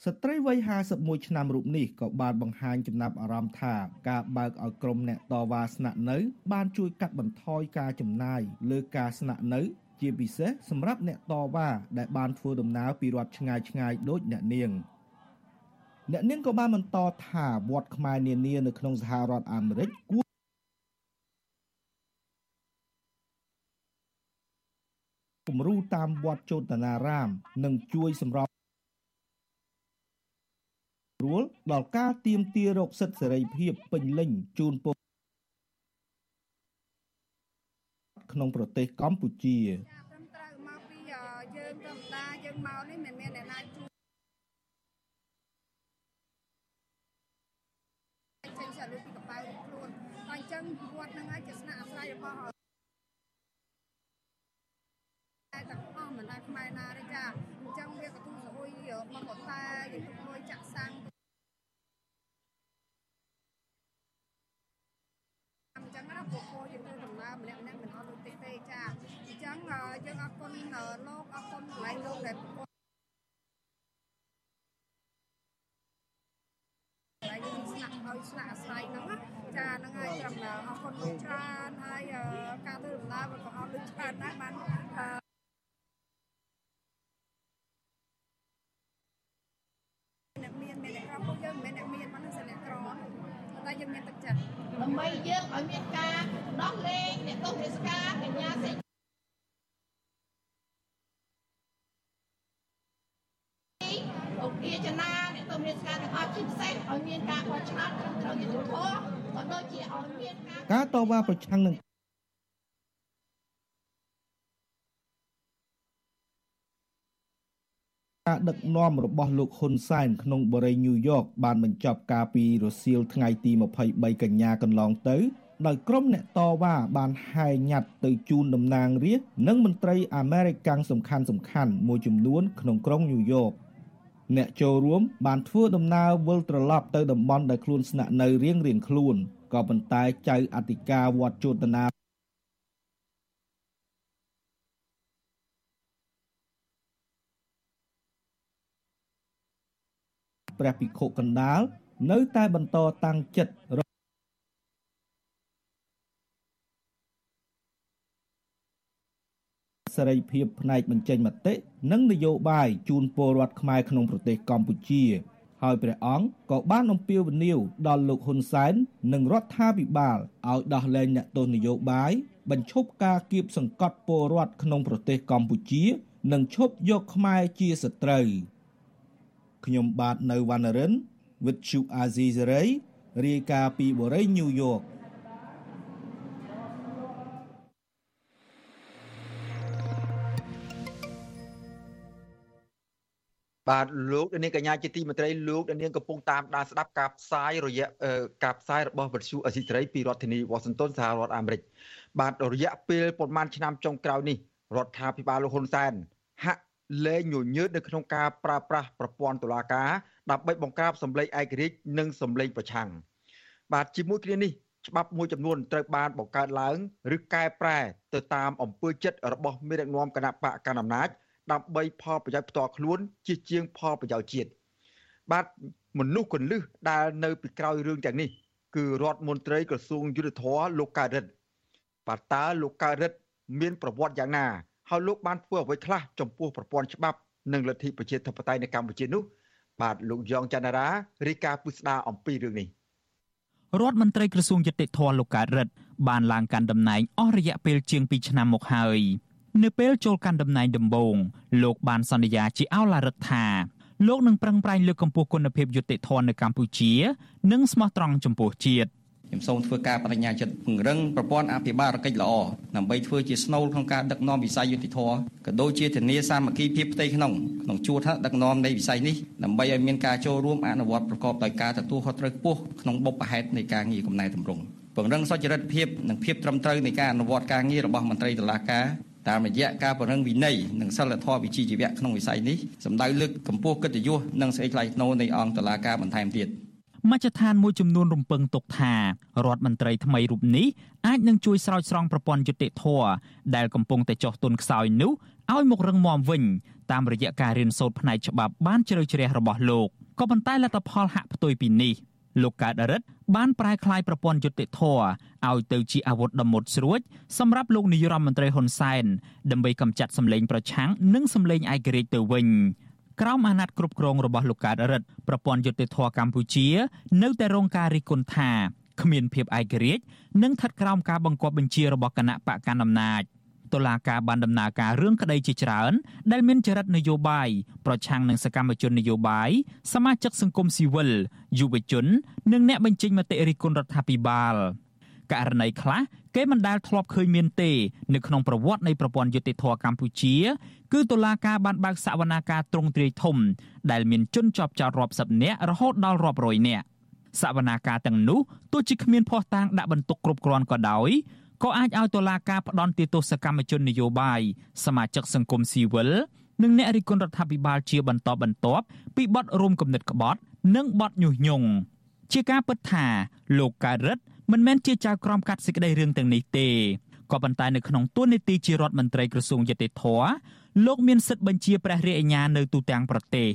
ស្ត្រីវ័យ51ឆ្នាំរូបនេះក៏បានបង្ហាញចំណាប់អារម្មណ៍ថាការបើកឲ្យក្រុមអ្នកតវ៉ាស្នាក់នៅ បានជួយកាត់បន្ថយការចំណាយលើការស្នាក់នៅ ជាពិសេសសម្រាប់អ្នកតវ៉ាដែលបានធ្វើដំណើរពីរដ្ឋឆ្ងាយឆ្ងាយដូចអ្នកនាងអ្នកនាងក៏បានបន្តថាវត្តខ្មែរនានានៅក្នុងសហរដ្ឋអាមេរិកគួរគំរូតាមវត្តជោតនារាម និងជួយសម្រប ព្រួលដល់ការទៀមទារោគសិទ្ធិសេរីភាពពេញលេញជូនពលក្នុងប្រទេសកម្ពុជាយើងធម្មតាយើងមកនេះមិនមានអ្នកណាជួយចេញសាលុយពីកប៉ៅខ្លួនតែអញ្ចឹងវត្តហ្នឹងហើយជាស្នាក់អាស្រ័យរបស់តែទាំងអស់មិនដែលខ្មែរណាទេចាអញ្ចឹងវាក៏ទូសហួយមកកតាយើងទុកលុយចាក់សាំងអញ្ចឹងណាពួកពួកយើងធ្វើដំណើរម្នាក់ម្នាក់មិនអត់លុយតិចទេចាអញ្ចឹងយើងអរ គុណលោកអរគុណកន្លែងលោកដែលប្រកបហើយយើងស្នាក់ឲ្យស្នាក់អាស្រ័យហ្នឹងចាហ្នឹងហើយត្រឹមអរគុណលោកច្រើនហើយការធ្វើដំណើរក៏អត់លុយច្រើនដែរបានអ្នកមានមានអ្នកក្រពួកយើងមិនមែនអ្នកមានមិនសិនអ្នកក្រតែយើងមានទឹកចិត្តដើម្បីយើងឲ្យមានការដោះលែងអ្នកទោសរាជការកញ្ញាសេចជាចនាអ្នកទំនាការទាំងអស់ជាពិសេសឲ្យមាន ការបោះឆ្នោតត្រឹមត្រូវយុត្តិធម៌ក៏ដូចជាឲ្យមានការតវ៉ាប្រឆាំងនឹងការដឹកនាំរបស់លោកហ៊ុនសែនក្នុងបរិយាញូវយ៉កបានបញ្ចប់ការពីរសៀលថ្ងៃទី23កញ្ញាកន្លងទៅដោយក្រុមអ្នកតវ៉ាបានហែញ៉ាត់ទៅជូនតំណាងរាស្ត្រនិងមន្ត្រីអាមេរិកកាំងសំខាន់សំខាន់មួយចំនួនក្នុងក្រុងញូវយ៉ក អ្នកចូលរួមបានធ្វើដំណើរវិលត្រឡប់ទៅតំបន់ដែលខ្លួនស្នាក់នៅរៀងរៀងខ្លួនក៏ប៉ុន្តែចៅអធិការវត្តជោតនាព្រះភិក្ខុកណ្ដាលនៅតែបន្តតាំងចិត្ត សេរីភាពផ្នែកបញ្ចេញមតិនិងនយោបាយជូនពលរដ្ឋខ្មែរក្នុងប្រទេសកម្ពុជាហើយព្រះអង្គក៏បានអំពាវនាវដល់លោកហ៊ុនសែននិងរដ្ឋាភិបាលឲ្យដោះលែងអ្នកទោសនយោបាយបញ្ឈប់ការគៀបសង្កត់ពលរដ្ឋក្នុងប្រទេសកម្ពុជា និងឈប់យកខ្មែរជាសត្រូវខ្ញុំបាទនៅវណ្ណរិន with Chu Azizi Saray រាយការណ៍ពីបូរីញូវយ៉ក បាទលោកនាងកញ្ញាជាទីមេត្រីលោកនាងកំពុងតាមដានស្ដាប់ការផ្សាយរយៈការផ្សាយរបស់វិទ្យុអេស៊ីត្រីពីរដ្ឋធានីវ៉ាស៊ីនតោនសហរដ្ឋអាមេរិកបាទរយៈពេលប្រមាណឆ្នាំចុងក្រោយនេះរដ្ឋាភិបាលលោកហ៊ុនសែនហាក់លែងញញើតនៅក្នុងការប្រើប្រាស់ប្រព័ន្ធតុលាការដើម្បីបង្ក្រាបសម្លេងឯករាជ្យនិងសម្លេងប្រឆាំងបាទជាមួយគ្នានេះច្បាប់មួយចំនួនត្រូវបានបង្កើតឡើងឬកែប្រែទៅតាមអំពើចិត្តរបស់មេដឹកនាំគណៈបកកណ្ដាលអំណាច ដើម្បីផលប្រយោជន៍ផ្ទាល់ខ្លួនជាជាងផលប្រយោជន៍ជាតិបាទមនុស្សកលឹះដែលនៅពីក្រោយរឿងទាំងនេះគឺរដ្ឋមន្ត្រីក្រសួងយុទ្ធភ័ពលោកកើតរិទ្ធបាទតើលោកកើតរិទ្ធមានប្រវត្តិយ៉ាងណាហើយលោកបានធ្វើអ្វីខ្លះចំពោះប្រព័ន្ធច្បាប់និងលទ្ធិប្រជាធិបតេយ្យនៅកម្ពុជានោះបាទលោកយ៉ងច័ន្ទរារីកាពុស្ដាអំពីរឿងនេះរដ្ឋមន្ត្រីក្រសួងយុតិធធម៌លោកកើតរិទ្ធបានឡើងកាន់តំណែងអស់រយៈពេលជាង2ឆ្នាំមកហើយ នៅពេលចូលកាន់តំណែងដំបូងលោកបានសន្យាជាអោឡារិទ្ធថាលោកនឹងប្រឹងប្រែងលើកកម្ពស់គុណភាពយុត្តិធម៌នៅកម្ពុជា និងស្មោះត្រង់ចំពោះជាតិខ្ញុំសូមធ្វើការបដិញ្ញាចិត្តពង្រឹងប្រព័ន្ធអភិបាលកិច្ចល្អដើម្បីធ្វើជាស្នូលក្នុងការដឹកនាំវិស័យយុតិធធក៏ដូចជាធានាសាមគ្គីភាពផ្ទៃក្នុងក្នុងជួរថ្នាក់ដឹកនាំនៃវិស័យនេះដើម្បីឲ្យមានការចូលរួមអនុវត្តប្រកបដោយការទទួលខុសត្រូវខ្ពស់ក្នុងបុព្វហេតុនៃការងារកំណែតម្រង់ពង្រឹងសុចរិតភាពនិងភាពត្រឹមត្រូវនៃការអនុវត្តការងាររបស់មន្ត្រីតុលាការ តាមរយៈការពង្រឹងវិន័យនិងសិលធម៌វិជ្ជាជីវៈក្នុងវិស័យនេះសម្ដៅលើកកម្ពស់កិត្តិយសនិងសេចក្តីថ្លៃថ្នូរនៃអង្គតុលាការបន្ថែមទៀតមជ្ឈដ្ឋានមួយចំនួនរំពឹងទុកថារដ្ឋមន្ត្រីថ្មីរូបនេះអាចនឹងជួយស្រោចស្រង់ប្រព័ន្ធយុតិធធដែលកំពុងតែចុះទុនខ្សោយនោះឲ្យមករឹងមាំវិញតាមរយៈការរៀនសូត្រផ្នែកច្បាប់បានជ្រៅជ្រះរបស់លោកក៏ប៉ុន្តែលទ្ធផលហាក់ផ្ទុយពីនេះ លោកកើតរិទ្ធបានប្រែក្លាយប្រព័ន្ធយុតិធធឲ្យទៅជាអាវុធដ៏មុតស្រួចសម្រាប់លោកនាយរដ្ឋមន្ត្រីហ៊ុនសែនដើម្បីកម្ចាត់សម្លេងប្រឆាំងនិងសម្លេងឯករាជ្យទៅវិញក្រោមអាណត្តិគ្រប់គ្រងរបស់លោកកើតរិទ្ធប្រព័ន្ធយុតិធធកម្ពុជា នៅតែរងការរិះគន់ថាគ្មានភាពឯករាជ្យនិងស្ថិតក្រោមការបង្គាប់បញ្ជារបស់គណៈបកកណ្ដាលអំណាច តុលាការបានដំណើរការរឿងក្តីជាច្រើន ដែលមានចរិតនយោបាយប្រឆាំងនឹងសកម្មជននយោបាយសមាជិកសង្គមស៊ីវិលយុវជន និងអ្នកបញ្ចេញមតិរិះគន់រដ្ឋាភិបាលករណីខ្លះគេមិនដែលធ្លាប់ឃើញមានទេនៅក្នុងប្រវត្តិនៃប្រព័ន្ធយុតិធធកម្ពុជា គឺតុលាការបានបើកសវនាការទ្រង់ទ្រាយធំ ដែលមានជនជាប់ចោតរាប់សិបនាក់រហូតដល់រាប់រយនាក់សវនាការទាំងនោះទោះជាគ្មានភ័ស្តុតាងដាក់បន្ទុកគ្រប់គ្រាន់ក៏ដោយ ក៏អាចឲ្យតុលាការផ្ដន់ទោសកម្មជននយោបាយសមាជិកសង្គមស៊ីវិលនិងអ្នករិះគន់រដ្ឋាភិបាលជាបន្តបន្ទាប់ពីបទរួមគំនិតក្បត់ និងបទញុះញង់ជាការពិតថាលោកកើតរិទ្ធមិនមែនជាចៅក្រមកាត់សេចក្តីរឿងទាំងនេះទេក៏ប៉ុន្តែនៅក្នុងទួនាទីជារដ្ឋមន្ត្រីក្រសួងយុតិធធលោកមានសិទ្ធិបញ្ជាព្រះរាជអាជ្ញានៅទូទាំងប្រទេស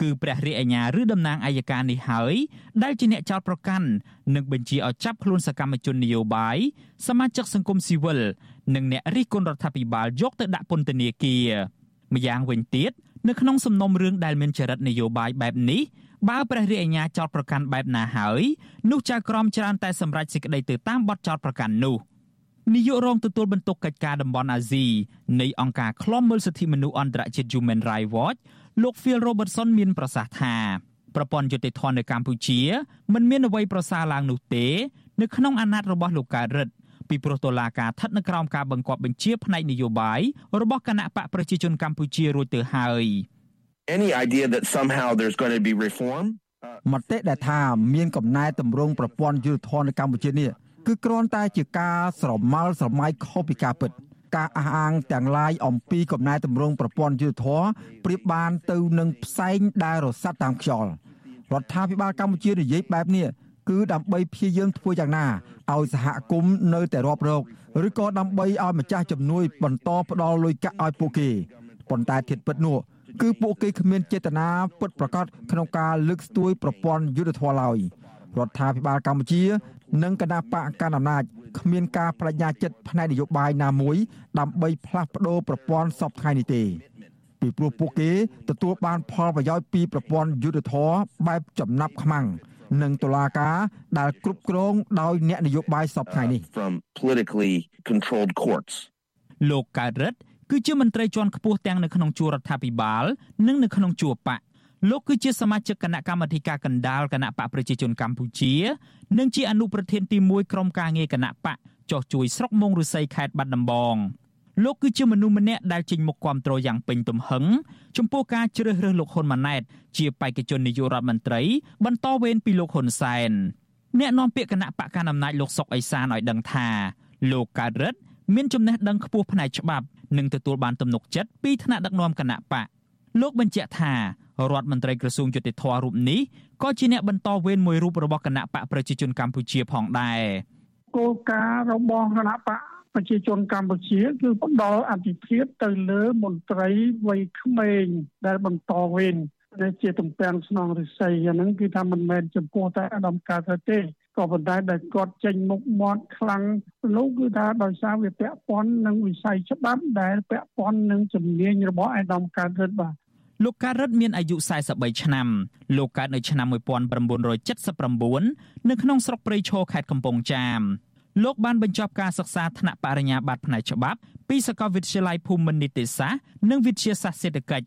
គឺព្រះរាជអាជ្ញាឬតំណាងអัยការនេះហើយដែលជាអ្នកចោទប្រកាន់និងបញ្ជាឲ្យចាប់ខ្លួនសកម្មជននយោបាយសមាជិកសង្គមស៊ីវិលនិងអ្នករិះគន់រដ្ឋាភិបាលយកទៅដាក់ពន្ធនាគារម្យ៉ាងវិញទៀតនៅក្នុងសំណុំរឿងដែលមានចរិតនយោបាយបែបនេះបើព្រះរាជអាជ្ញាចោតប្រកាន់បែបណាហើយនោះចៅក្រមច្រើនតែសម្រេចសេចក្តីទៅតាមបទចោតប្រកាន់នោះនាយករងទទួលបន្ទុកកិច្ចការតំបន់អាស៊ីនៃអង្គការឃ្លាំមើលសិទ្ធិមនុស្សអន្តរជាតិ Human Rights Watch លោក Phil Robertson មានប្រសាសន៍ថាប្រព័ន្ធយុតិធធននៅកម្ពុជាមិនមានអ្វីប្រសើរឡើងនោះទេ នៅក្នុងអាណត្តិរបស់លោកកើតរិទ្ធពីព្រោះតុលាការស្ថិតនៅក្រោមការបង្គាប់បញ្ជាផ្នែកនយោបាយរបស់គណៈបកប្រជាជនកម្ពុជារួចទៅហើយ any idea that somehow there's going to be reform មតិដែលថាមានកំណែតម្រង់ប្រព័ន្ធយុទ្ធធននៅកម្ពុជានេះគឺគ្រាន់តែជាការស្រមោលស្រមៃខុសពីការពិត ការអះអាងទាំងឡាយអំពីកំណែតម្រង់ប្រព័ន្ធយុទ្ធធរប្រៀបបានទៅនឹងផ្សែងដែលរសាត់តាមខ្យល់រដ្ឋាភិបាលកម្ពុជានិយាយបែបនេះគឺដើម្បីព្យាយាមធ្វើយ៉ាងណាឲ្យសហគមន៍នៅតែរាប់រកឬក៏ដើម្បីឲ្យម្ចាស់ជំនួយបន្តផ្ដល់លុយកាក់ឲ្យពួកគេប៉ុន្តែធៀបពិតនោះគឺពួកគេគ្មានចេតនាពិតប្រាកដក្នុងការលើកស្ទួយប្រព័ន្ធយុទ្ធធម៌ឡើយរដ្ឋាភិបាលកម្ពុជា និងគណៈបកកណ្ដាលអំណាចគ្មានការបដិញ្ញាចិត្តផ្នែកនយោបាយណាមួយ ដើម្បីផ្លាស់ប្ដូរប្រព័ន្ធសពថ្ងៃនេះទេពីព្រោះពួកគេទទួលបានផលប្រយោជន៍ពីប្រព័ន្ធយុទ្ធធរបែបចំណាប់ខ្មាំងនិងតុលាការដែលគ្រប់គ្រងដោយអ្នកនយោបាយសពថ្ងៃនេះ from politically controlled courts លោកកើតរិទ្ធគឺជាមន្ត្រីជាន់ខ្ពស់ទាំងនៅក្នុងជួររដ្ឋាភិបាល និងនៅក្នុងជួរបក លោកគឺជាសមាជិកគណៈកម្មាធិការកណ្ដាលគណៈបកប្រជាជនកម្ពុជា និងជាអនុប្រធានទី1ក្រុមការងារគណៈបកចោះជួយស្រុកមងរុស័យខេត្តបាត់ដំបងលោកគឺជាមនុស្សម្នាក់ដែលចេញមុខគាំទ្រយ៉ាងពេញទំហឹងចំពោះការជ្រើសរើសលោកហ៊ុនម៉ាណែត ជាបេក្ខជននាយករដ្ឋមន្ត្រី បន្តវេនពីលោកហ៊ុនសែនអ្នកនាំពាក្យគណៈបកកណ្ដាលអំណាចលោកសុកអេសានឲ្យដឹងថាលោកកើតរិទ្ធមានចំណេះដឹងខ្ពស់ផ្នែកច្បាប់និងទទួលបានទំនុកចិត្តពីថ្នាក់ដឹកនាំគណៈបកលោកបញ្ជាក់ថា រដ្ឋមន្ត្រីក្រសួងយុតិធធរូបនេះក៏ជាអ្នកបន្តវេនមួយរូបរបស់គណៈបកប្រជាជនកម្ពុជាផងដែរគោលការណ៍របស់គណៈបកប្រជាជនកម្ពុជាគឺផ្ដល់អធិភាពទៅលើមន្ត្រីវ័យក្មេងដែលបន្តវេនដែលជាតំពាំងស្នងរិស័យអាហ្នឹងគឺថាមិនមែនចំពោះតែអាដាមកើតទេក៏ប៉ុន្តែដែលគាត់ចេញមុខមាត់ខ្លាំងនោះគឺថាដោយសារវាពាក់ព័ន្ធនឹងវិស័យច្បាប់ដែលពាក់ព័ន្ធនឹងជំនាញរបស់អាដាមកើតរិទ្ធបាទ លោកកើតរិទ្ធមានអាយុ43ឆ្នាំលោកកើតនៅឆ្នាំ1979នៅក្នុងស្រុកព្រៃឈរខេត្តកំពង់ចាមលោកបានបញ្ចប់ការសិក្សាថ្នាក់បរិញ្ញាបត្រផ្នែកច្បាប់ពីសាកលវិទ្យាល័យភូមិន្ទនីតិសាស្ត្រនិងវិទ្យាសាស្ត្រសេដ្ឋកិច្ច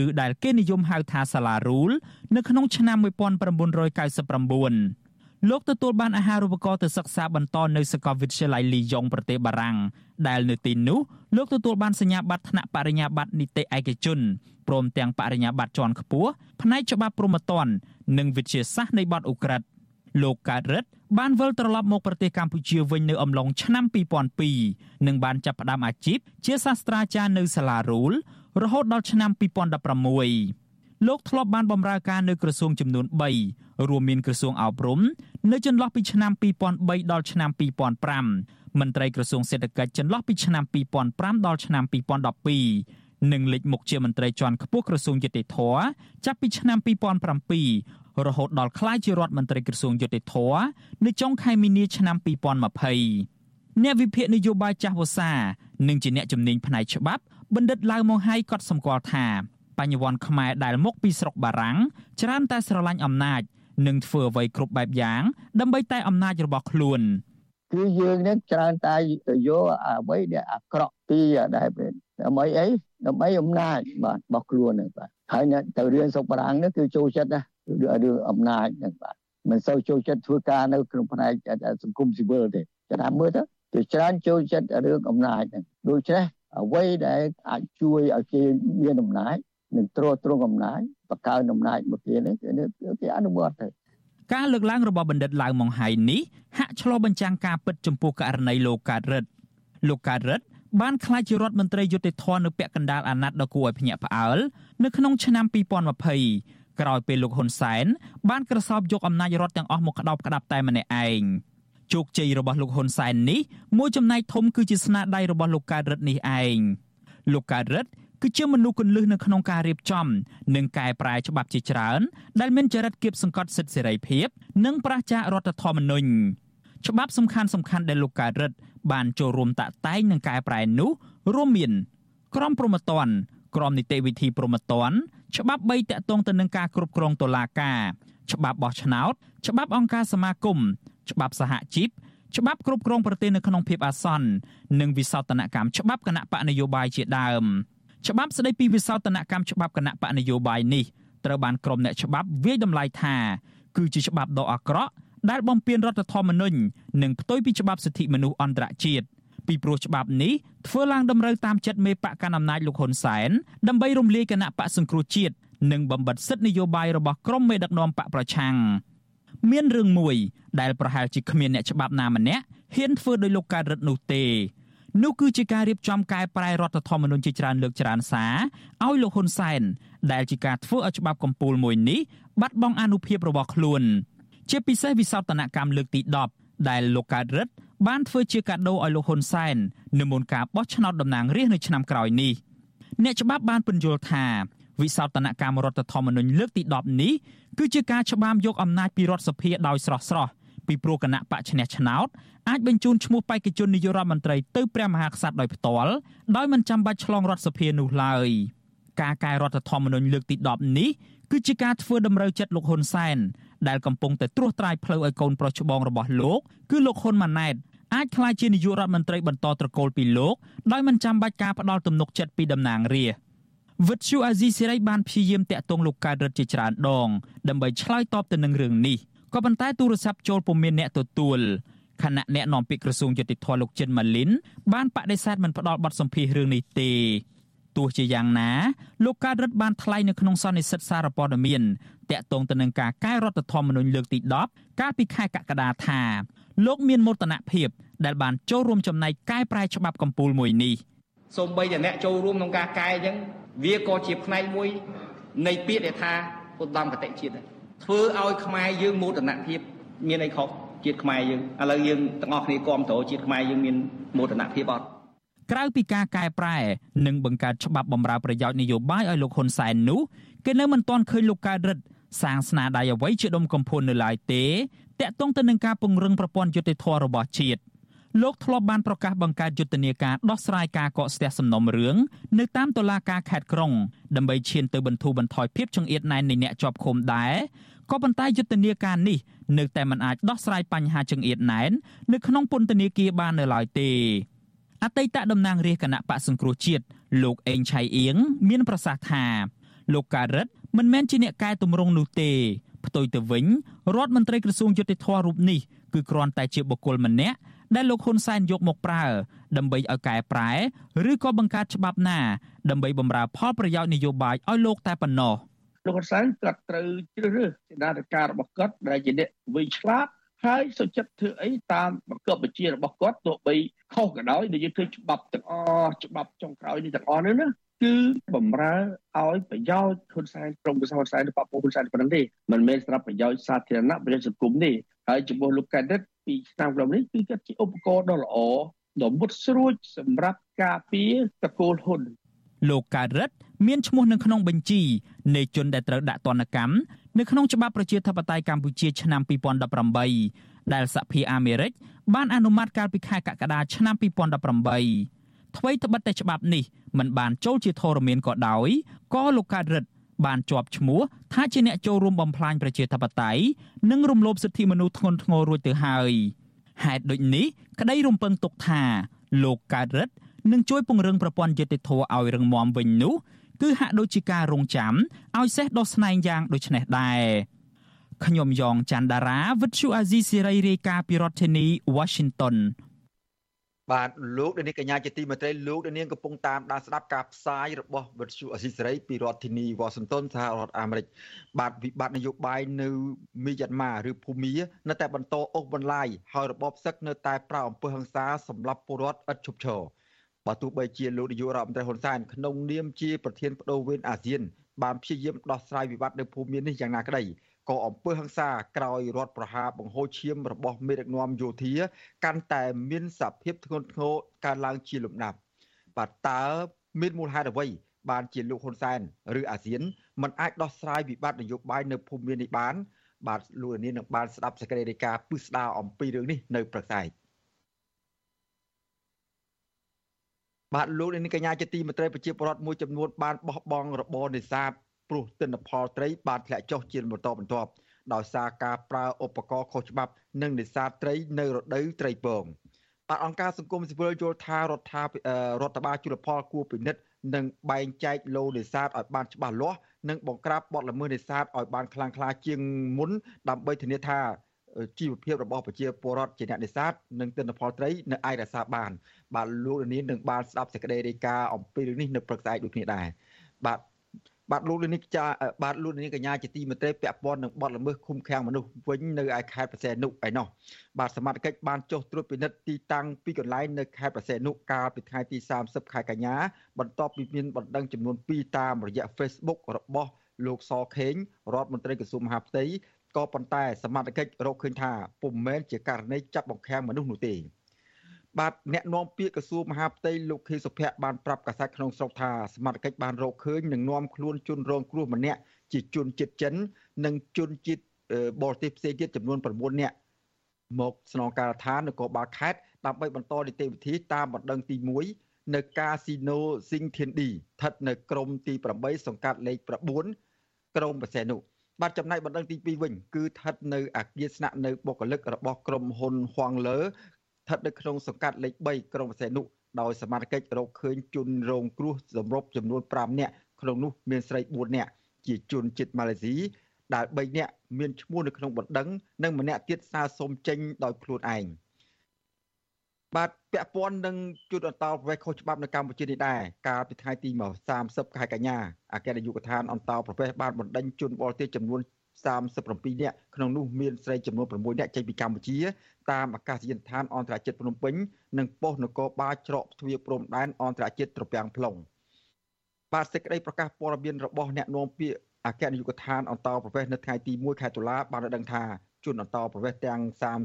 ឬដែលគេនិយមហៅថាសាលារូលនៅក្នុងឆ្នាំ1999 លោកទទួលបានអាហារូបករណ៍ទៅសិក្សាបន្តនៅសាកលវិទ្យាល័យលីយ៉ុងប្រទេសបារាំងដែលនៅទីនោះលោកទទួលបានសញ្ញាបត្រថ្នាក់បរិញ្ញាបត្រនីតិឯកជនព្រមទាំងបរិញ្ញាបត្រជាន់ខ្ពស់ផ្នែកច្បាប់ព្រហ្មទណ្ឌនិងវិទ្យាសាស្ត្រនៃបទឧក្រិដ្ឋលោកកើតរិទ្ធបានវិលត្រឡប់មកប្រទេសកម្ពុជាវិញនៅអំឡុងឆ្នាំ2002និងបានចាប់ផ្ដើមអាជីពជាសាស្ត្រាចារ្យនៅសាលារូលរហូតដល់ឆ្នាំ2016 លោកធ្លាប់បានបម្រើការនៅក្រសួងចំនួន3រួមមានក្រសួងអប់រំនៅចន្លោះពីឆ្នាំ2003ដល់ឆ្នាំ2005មន្ត្រីក្រសួងសេដ្ឋកិច្ចចន្លោះពីឆ្នាំ2005ដល់ឆ្នាំ2012និងលេចមុខជាមន្ត្រីជាន់ខ្ពស់ក្រសួងយុតិធធចាប់ពីឆ្នាំ2007រហូតដល់ក្លាយជារដ្ឋមន្ត្រីក្រសួងយុតិធធនៅចុងខែមីនាឆ្នាំ2020អ្នកវិភាគនយោបាយចាស់វសានិងជាអ្នកជំនាញផ្នែកច្បាប់បណ្ឌិតឡៅម៉ុងហៃក៏សម្គាល់ថា បបញ្ញវន្តខ្មែរដែលមកពីស្រុកបារាំងច្រើនតែស្រឡាញ់អំណាចនិងធ្វើអ្វីគ្រប់បែបយ៉ាង ដើម្បីតែអំណាចរបស់ខ្លួនគឺយើងនឹងច្រើនតែទៅយកអ្វីដែលអាក្រក់ពីដែលដើម្បីអីដើម្បីអំណាចបាទរបស់ខ្លួនហ្នឹងបាទហើយអ្នកទៅរៀនសុខបារាំងនេះគឺចូលចិត្តណារឿងអំណាចហ្នឹងបាទមិនសូវចូលចិត្តធ្វើការនៅក្នុងផ្នែកសង្គមស៊ីវិលទេចាំមើលទៅគេច្រើនចូលចិត្តរឿងអំណាចហ្នឹងដូច្នេះអ្វីដែលអាចជួយឲ្យគេមានអំណាច និងទ្រទ្រង់អំណាចបង្កើនអំណាចមកគេនេះគេអនុវត្តទៅការលើកឡើងរបស់បណ្ឌិតឡាវម៉ុងហៃនេះហាក់ឆ្លុះបញ្ចាំងការពិតចំពោះករណីលោកកើតរិទ្ធលោកកើតរិទ្ធបានក្លាយជារដ្ឋមន្ត្រីយុតិធធនៅពាក់កណ្ដាលអាណត្តិដ៏គួរឲ្យភ្ញាក់ផ្អើលនៅក្នុងឆ្នាំ2020ក្រោយពេលលោកហ៊ុនសែនបានក្រសោបយកអំណាចរដ្ឋទាំងអស់មកក្តោបក្តាប់តែម្នាក់ឯងជោគជ័យរបស់លោកហ៊ុនសែននេះមួយចំណែកធំគឺជាស្នាដៃរបស់លោកកើតរិទ្ធនេះឯងលោកកើតរិទ្ធ គឺជាមនុស្សគន្លឹះនៅក្នុងការរៀបចំ និងកែប្រែច្បាប់ជាច្រើន ដែលមានចរិតគៀបសង្កត់សិទ្ធិសេរីភាព និងប្រឆាចរដ្ឋធម្មនុញ្ញច្បាប់សំខាន់សំខាន់ដែលលោកកើតរិទ្ធបានចូលរួមតាក់តែងនិងកែប្រែនោះរួមមាន ក្រមព្រហ្មទណ្ឌក្រមនីតិវិធីព្រហ្មទណ្ឌច្បាប់3តាក់ទងទៅនឹងការគ្រប់គ្រងតុលាការ ច្បាប់បោះឆ្នោត ច្បាប់អង្គការសមាគមច្បាប់សហជីពច្បាប់គ្រប់គ្រងប្រទេសនៅក្នុងភាពអាសន្ននិងវិសោធនកម្មច្បាប់គណៈបកនយោបាយជាដើម ច្បាប់ស្តីពីវិសោធនកម្មច្បាប់គណៈបកនយោបាយនេះត្រូវបានក្រុមអ្នកច្បាប់វាយតម្លៃថា គឺជាច្បាប់ដ៏អាក្រក់ដែលបំពានរដ្ឋធម្មនុញ្ញនិងផ្ទុយពីច្បាប់សិទ្ធិមនុស្សអន្តរជាតិពីព្រោះច្បាប់នេះធ្វើឡើងតម្រូវតាមចិត្តមេបកកណ្ដាលអំណាចលោកហ៊ុនសែនដើម្បីរំលាយគណៈបកសង្គ្រោះជាតិនិងបំបិទសិទ្ធិនយោបាយរបស់ក្រុមមេដឹកនាំបកប្រឆាំងមានរឿងមួយដែលប្រហែលជាគ្មានអ្នកច្បាប់ណាម្នាក់ហ៊ានធ្វើដោយលោកកើតរិទ្ធនោះទេ នោះគឺជាការរៀបចំកែប្រែរដ្ឋធម្មនុញ្ញជាច្រើនលើកច្រើនសារឲ្យលោកហ៊ុនសែនដែលជាការធ្វើឲ្យច្បាប់កម្ពុជាមួយនេះបាត់បង់អនុភាពរបស់ខ្លួន ជាពិសេសវិសោធនកម្មលើកទី10ដែលលោកកើតរិទ្ធបានធ្វើជាកាដូឲ្យលោកហ៊ុនសែននៅមុនការបោះឆ្នោតតំណាងរាស្ត្រនៅឆ្នាំក្រោយនេះអ្នកច្បាប់បានពន្យល់ថាវិសោធនកម្មរដ្ឋធម្មនុញ្ញលើកទី10នេះគឺជាការច្បាមយកអំណាចពីរដ្ឋសភាដោយស្រស់ស្រស់ ពីព្រោះគណៈបកឈ្នះឆ្នោតអាចបញ្ជូនឈ្មោះបេក្ខជននាយករដ្ឋមន្ត្រីទៅព្រះមហាក្សត្រដោយផ្ទាល់ដោយមិនចាំបាច់ឆ្លងរដ្ឋសភានោះឡើយការកែរដ្ឋធម្មនុញ្ញលើកទី10នេះគឺជាការធ្វើតម្រូវចិត្តលោកហ៊ុនសែនដែលកំពុងតែត្រួសត្រាយផ្លូវឲ្យកូនប្រុសច្បងរបស់លោកគឺលោកហ៊ុនម៉ាណែតអាចក្លាយជានាយករដ្ឋមន្ត្រីបន្តត្រកូលពីលោកដោយមិនចាំបាច់ការផ្ដាល់ទំនុកចិត្តពីតំណាងរាស្ត្រវិទ្យុអាស៊ីសេរីបានព្យាយាមតាក់ទងលោកកើតរិទ្ធជាច្រើនដងដើម្បីឆ្លើយតបទៅនឹងរឿងនេះ ក៏ប៉ុន្តែទូរស័ព្ទចូលពុំមានអ្នកទទួលខណៈអ្នកនាំពាក្យក្រសួងយុតិធធលោកចិនម៉ាលីនបានបដិសេធមិនផ្ដល់បទសម្ភាសរឿងនេះទេទោះជាយ៉ាងណាលោកកើតរិទ្ធបានថ្លែងនៅក្នុងសន្និសីទសារព័ត៌មានតាក់ទងទៅនឹងការកែរដ្ឋធម្មនុញ្ញលើកទី10កាលពីខែកក្កដាថាលោកមានមោទនភាពដែលបានចូលរួមចំណែកកែប្រែច្បាប់កម្ពុជាមួយនេះសូម្បីតែអ្នកចូលរួមក្នុងការកែអញ្ចឹងវាក៏ជាផ្នែកមួយនៃពាក្យដែលថាឧត្តមកតិជាតិ ធ្វើឲ្យខ្មែរយើងមោទនភាពមានអីខុសជាតិខ្មែរយើងឥឡូវយើងទាំងអស់គ្នាគ្រប់គ្រងជាតិខ្មែរយើងមានមោទនភាពអត់ក្រៅពីការកែប្រែនិងបង្កើតច្បាប់បម្រើប្រយោជន៍នយោបាយឲ្យលោកហ៊ុនសែននោះគេនៅមិនទាន់ឃើញលោកកើតរិទ្ធសាងស្នាដៃអ្វីជាដុំកំភួននៅឡើយទេតាក់ទងទៅនឹងការពង្រឹងប្រព័ន្ធយុតិធធម៌របស់ជាតិ លោកធ្លាប់បានប្រកាសបង្កើតយុទ្ធនាការដោះស្រាយការកកស្ទះសំណុំរឿងនៅតាមតុលាការខេត្តក្រុងដើម្បីឈានទៅបន្ធូរបន្ថយភាពចង្អៀតណែននៃអ្នកជាប់ឃុំដែរក៏ប៉ុន្តែយុទ្ធនាការនេះនៅតែមិនអាចដោះស្រាយបញ្ហាចង្អៀតណែននៅក្នុងពន្ធនាគារបាននៅឡើយទេអតីតតំណាងរាជគណៈបកសង្គ្រោះជាតិលោកអេងឆៃអៀងមានប្រសាសន៍ថាលោកការ៉ិតមិនមែនជាអ្នកកែតម្រង់នោះទេផ្ទុយទៅវិញរដ្ឋមន្ត្រីក្រសួងយុតិធធរូបនេះគឺគ្រាន់តែជាបុគ្គលម្នាក់ ដែលលោកហ៊ុនសែនយកមកប្រើ ដើម្បីឲ្យកែប្រែឬក៏បង្កើតច្បាប់ណា ដើម្បីបម្រើផលប្រយោជន៍នយោបាយឲ្យលោកតែប៉ុណ្ណោះលោកហ៊ុនសែនគាត់ត្រូវជ្រើសរើសសេនាធិការរបស់គាត់ដែលជាអ្នកវិឆ្លាតហើយសុចិត្តធ្វើអីតាមបង្គាប់បញ្ជារបស់គាត់ទោះបីខុសក៏ដោយដែលយើងឃើញច្បាប់ទាំងអស់ច្បាប់ចុងក្រោយនេះទាំងអស់នេះណាគឺបំរើឲ្យប្រយោជន៍ហ៊ុនសែនក្រុមប្រឹក្សាហ៊ុនសែនឬបពុហ៊ុនសែនប៉ុណ្ណឹងទេមិនមែនសម្រាប់ប្រយោជន៍សាធារណៈប្រយោជន៍សង្គមទេហើយចំពោះលោកកែដិត ពីឆ្នាំក្រុមនេះគឺគាត់ជាឧបករណ៍ដ៏ល្អដ៏មុតស្រួចសម្រាប់ការពារតកូលហ៊ុនលោកកើតរិទ្ធមានឈ្មោះនៅក្នុងបញ្ជីនៃជនដែលត្រូវដាក់ទណ្ឌកម្មនៅក្នុងច្បាប់ប្រជាធិបតេយ្យកម្ពុជាឆ្នាំ2018ដែលសហភាពអាមេរិកបានអនុម័តកាលពីខែកក្កដាឆ្នាំ2018ថ្មីត្បិតតែច្បាប់នេះមិនបានចូលជាធរមានក៏ដោយក៏លោកកើតរិទ្ធ បានជាប់ឈ្មោះថាជាអ្នកចូលរួមបំផ្លាញប្រជាធិបតេយ្យនិងរំលោភសិទ្ធិមនុស្សធ្ងន់ធ្ងររួចទៅហើយហេតុដូចនេះក្តីរំពឹងទុកថាលោកកើតរិទ្ធនឹងជួយពង្រឹងប្រព័ន្ធយុតិធធឲ្យរឹងមាំវិញនោះគឺហាក់ដូចជាការរងចាំឲ្យសេះដោះស្នែងយ៉ាងដូចនេះដែរខ្ញុំយ៉ងច័ន្ទដារាវិទ្យុអាស៊ីសេរីរាយការណ៍ពីរដ្ឋធានី Washington បាទលោកនាងកញ្ញាជាទីមេត្រីលោកនាងកំពុងតាមដានស្ដាប់ការផ្សាយរបស់វិទ្យុអស៊ីសេរីពីរដ្ឋធានីវ៉ាស៊ីនតោនសហរដ្ឋអាមេរិកបាទវិបត្តិនយោបាយនៅមីយ៉ាន់ម៉ាឬភូមានៅតែបន្តអូសបន្លាយហើយរបបសឹកនៅតែប្រៅអំពើហិង្សាសម្រាប់ពលរដ្ឋឥតឈប់ឈរបើទោះបីជាលោកនាយករដ្ឋមន្ត្រីហ៊ុនសែនក្នុងនាមជាប្រធានបដូវវេនអាស៊ានបានព្យាយាមដោះស្រាយវិបត្តិនៅភូមិមាននេះយ៉ាងណាក្តី ក៏អំពើហិង្សាក្រោយរដ្ឋប្រហារបង្ហូរឈាមរបស់មេដឹកនាំយោធា កាន់តែមានសភាពធ្ងន់ធ្ងរកើនឡើងជាលំដាប់បាទតើមានមូលហេតុអ្វី បានជាលោកហ៊ុនសែនឬអាស៊ានមិនអាចដោះស្រាយវិបត្តិនយោបាយនៅភូមិមាននេះបាន បាទលោកនាងនឹងបានស្ដាប់សេចក្តីរាយការណ៍ពិស្ដារអំពីរឿងនេះនៅព្រឹកស្អែកបាទលោកនាងកញ្ញាជាទីមេត្រីប្រជាពលរដ្ឋមួយចំនួនបានបោះបង់របរនេសាទ ព្រោះទិន្នផលត្រីបានធ្លាក់ចុះជាបន្តបន្ទាប់ដោយសារការប្រើឧបករណ៍ខុសច្បាប់និងនេសាទត្រីនៅរដូវត្រីពងបាទអង្គការសង្គមស៊ីវិលយល់ថារដ្ឋារដ្ឋបាលជលផលគួរពិនិត្យនិងបែងចែកឡូនេសាទឲ្យបានច្បាស់លាស់និងបង្ក្រាបបទល្មើសនេសាទឲ្យបានខ្លាំងក្លាជាងមុនដើម្បីធានាថាជីវភាពរបស់ប្រជាពលរដ្ឋជាអ្នកនេសាទនិងទិន្នផលត្រីនៅអាចរក្សាបាន បាទលោកលាននឹងបានស្ដាប់សេចក្តីរាយការណ៍អំពីរឿងនេះនៅព្រឹកស្អែកដូចគ្នាដែរបាទ បាទលោកលានចាបាទលោកលានកញ្ញាជាទីមេត្រីពាក់ព័ន្ធនឹងបទល្មើសឃុំឃាំងមនុស្សវិញនៅឯខេត្តប្រសេនុឯណោះបាទសមត្ថកិច្ចបានចុះត្រួតពិនិត្យទីតាំងពីកន្លែងនៅខេត្តប្រសេនុកាលពីថ្ងៃទី30ខែកញ្ញាបន្ទាប់ពីមានបណ្ដឹងចំនួន2តាមរយៈ Facebook របស់លោកសខេងរដ្ឋមន្ត្រីក្រសួងមហាផ្ទៃក៏ប៉ុន្តែសមត្ថកិច្ចរកឃើញថាពុំមែនជាករណីចាប់បង្ខាំងមនុស្សនោះទេ បាទអ្នកនាំពាក្យក្រសួងមហាផ្ទៃលោកខេសុភ័ក្របានប្រាប់កាសែតក្នុងស្រុកថាសមត្ថកិច្ចបានរកឃើញនិងនាំខ្លួនជនរងគ្រោះម្នាក់ជាជនជាតិចិន និងជនជាតិបរទេសផ្សេងទៀតចំនួន9នាក់មកស្នងការដ្ឋាននគរបាលខេត្តដើម្បីបន្តនីតិវិធីតាមបណ្ដឹងទី1នៅកាស៊ីណូស៊ីងធានឌីស្ថិតនៅក្រមទី8សង្កាត់លេខ9ក្រុងបរសេនុបាទចំណែកបណ្ដឹងទី2វិញគឺស្ថិតនៅអាគារស្នាក់នៅបុគ្គលិករបស់ក្រុមហ៊ុនហួងលើស្ថិតនៅក្នុងសង្កាត់លេខ3ក្រុងបរសេនុដោយសមាជិករកឃើញជនរងគ្រោះសម្រុបចំនួន5នាក់ក្នុងនោះមានស្រី4នាក់ជាជនជាតិម៉ាឡេស៊ីដែល3នាក់មានឈ្មោះនៅក្នុងបណ្ដឹងនិងម្នាក់ទៀតសារសុំចេញដោយខ្លួនឯងបាទពាក់ព័ន្ធនឹងជួតអន្តោប្រវេសន៍ខុសច្បាប់នៅកម្ពុជានេះដែរកាលពីថ្ងៃទី30ខែកញ្ញាអគ្គនាយកដ្ឋានអន្តោប្រវេសន៍បានបណ្ដេញជនបរទេសចំនួន 37នាក់ក្នុងនោះមានស្រីចំនួន6នាក់ចេញពីកម្ពុជាតាមអាកាសយានដ្ឋានអន្តរជាតិភ្នំពេញនិងប៉ុស្តិ៍នគរបាលច្រកទ្វារព្រំដែនអន្តរជាតិត្រពាំង plong បាទសេចក្តីប្រកាសព័ត៌មានរបស់អ្នកនាំពាក្យអគ្គនាយកដ្ឋានអន្តរប្រវេសន៍នៅថ្ងៃទី1ខែតុលាបានដឹងថាជនអន្តរប្រវេសន៍ទាំង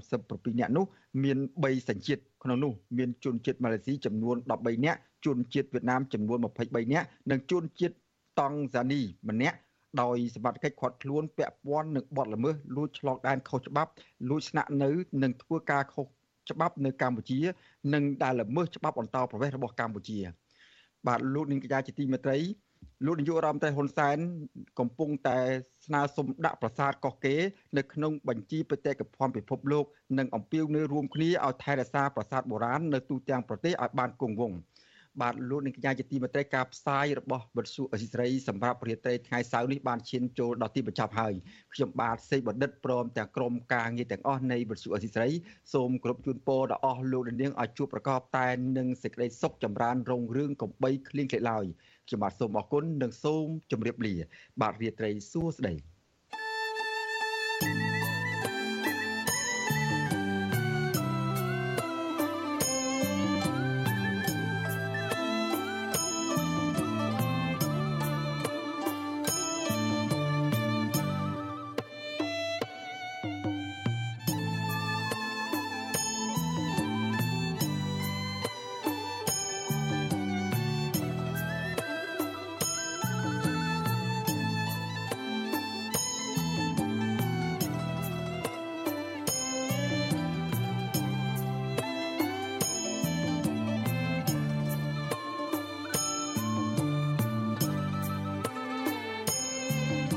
37នាក់នោះមាន3សញ្ជាតិក្នុងនោះមានជនជាតិម៉ាឡេស៊ីចំនួន13នាក់ជនជាតិវៀតណាមចំនួន23នាក់និងជនជាតិតង់ហ្សានីម្នាក់ ដោយសមត្ថកិច្ចខាត់ខ្លួនពាក់ព័ន្ធនឹងបទល្មើសលួចឆ្លងដែនខុសច្បាប់លួចស្នាក់នៅនិងធ្វើការខុសច្បាប់នៅកម្ពុជា និងដែលល្មើសច្បាប់អន្តោប្រវេសន៍របស់កម្ពុជា បាទលោកនាងកញ្ញាជាទីមេត្រីលោកនាយករដ្ឋមន្ត្រីហ៊ុនសែនកំពុងតែស្នើសុំដាក់ប្រាសាទកោះកេរនៅក្នុងបញ្ជីបេតិកភណ្ឌពិភពលោកនិងអំពាវនាវរួមគ្នាឲ្យថែរក្សាប្រាសាទបុរាណនៅទូទាំងប្រទេសឲ្យបានគង់វង្ស បាទលោកនាងកញ្ញាជាទីមេត្រីការផ្សាយរបស់វិទ្យុអសីស្រីសម្រាប់រាត្រីថ្ងៃសៅរ៍នេះបានឈានចូលដល់ទីបញ្ចប់ហើយខ្ញុំបាទសេកបណ្ឌិតព្រមទាំងក្រុមការងារទាំងអស់នៃវិទ្យុអសីស្រីសូមគោរពជូនពរដល់អស់លោកនាងឲ្យជួបប្រកបតែនឹងសេចក្តីសុខចម្រើនរុងរឿងកំបីគ្លៀងគ្លេឡើយខ្ញុំបាទសូមអរគុណនិងសូមជម្រាបលា បាទរាត្រីសួស្តី thank you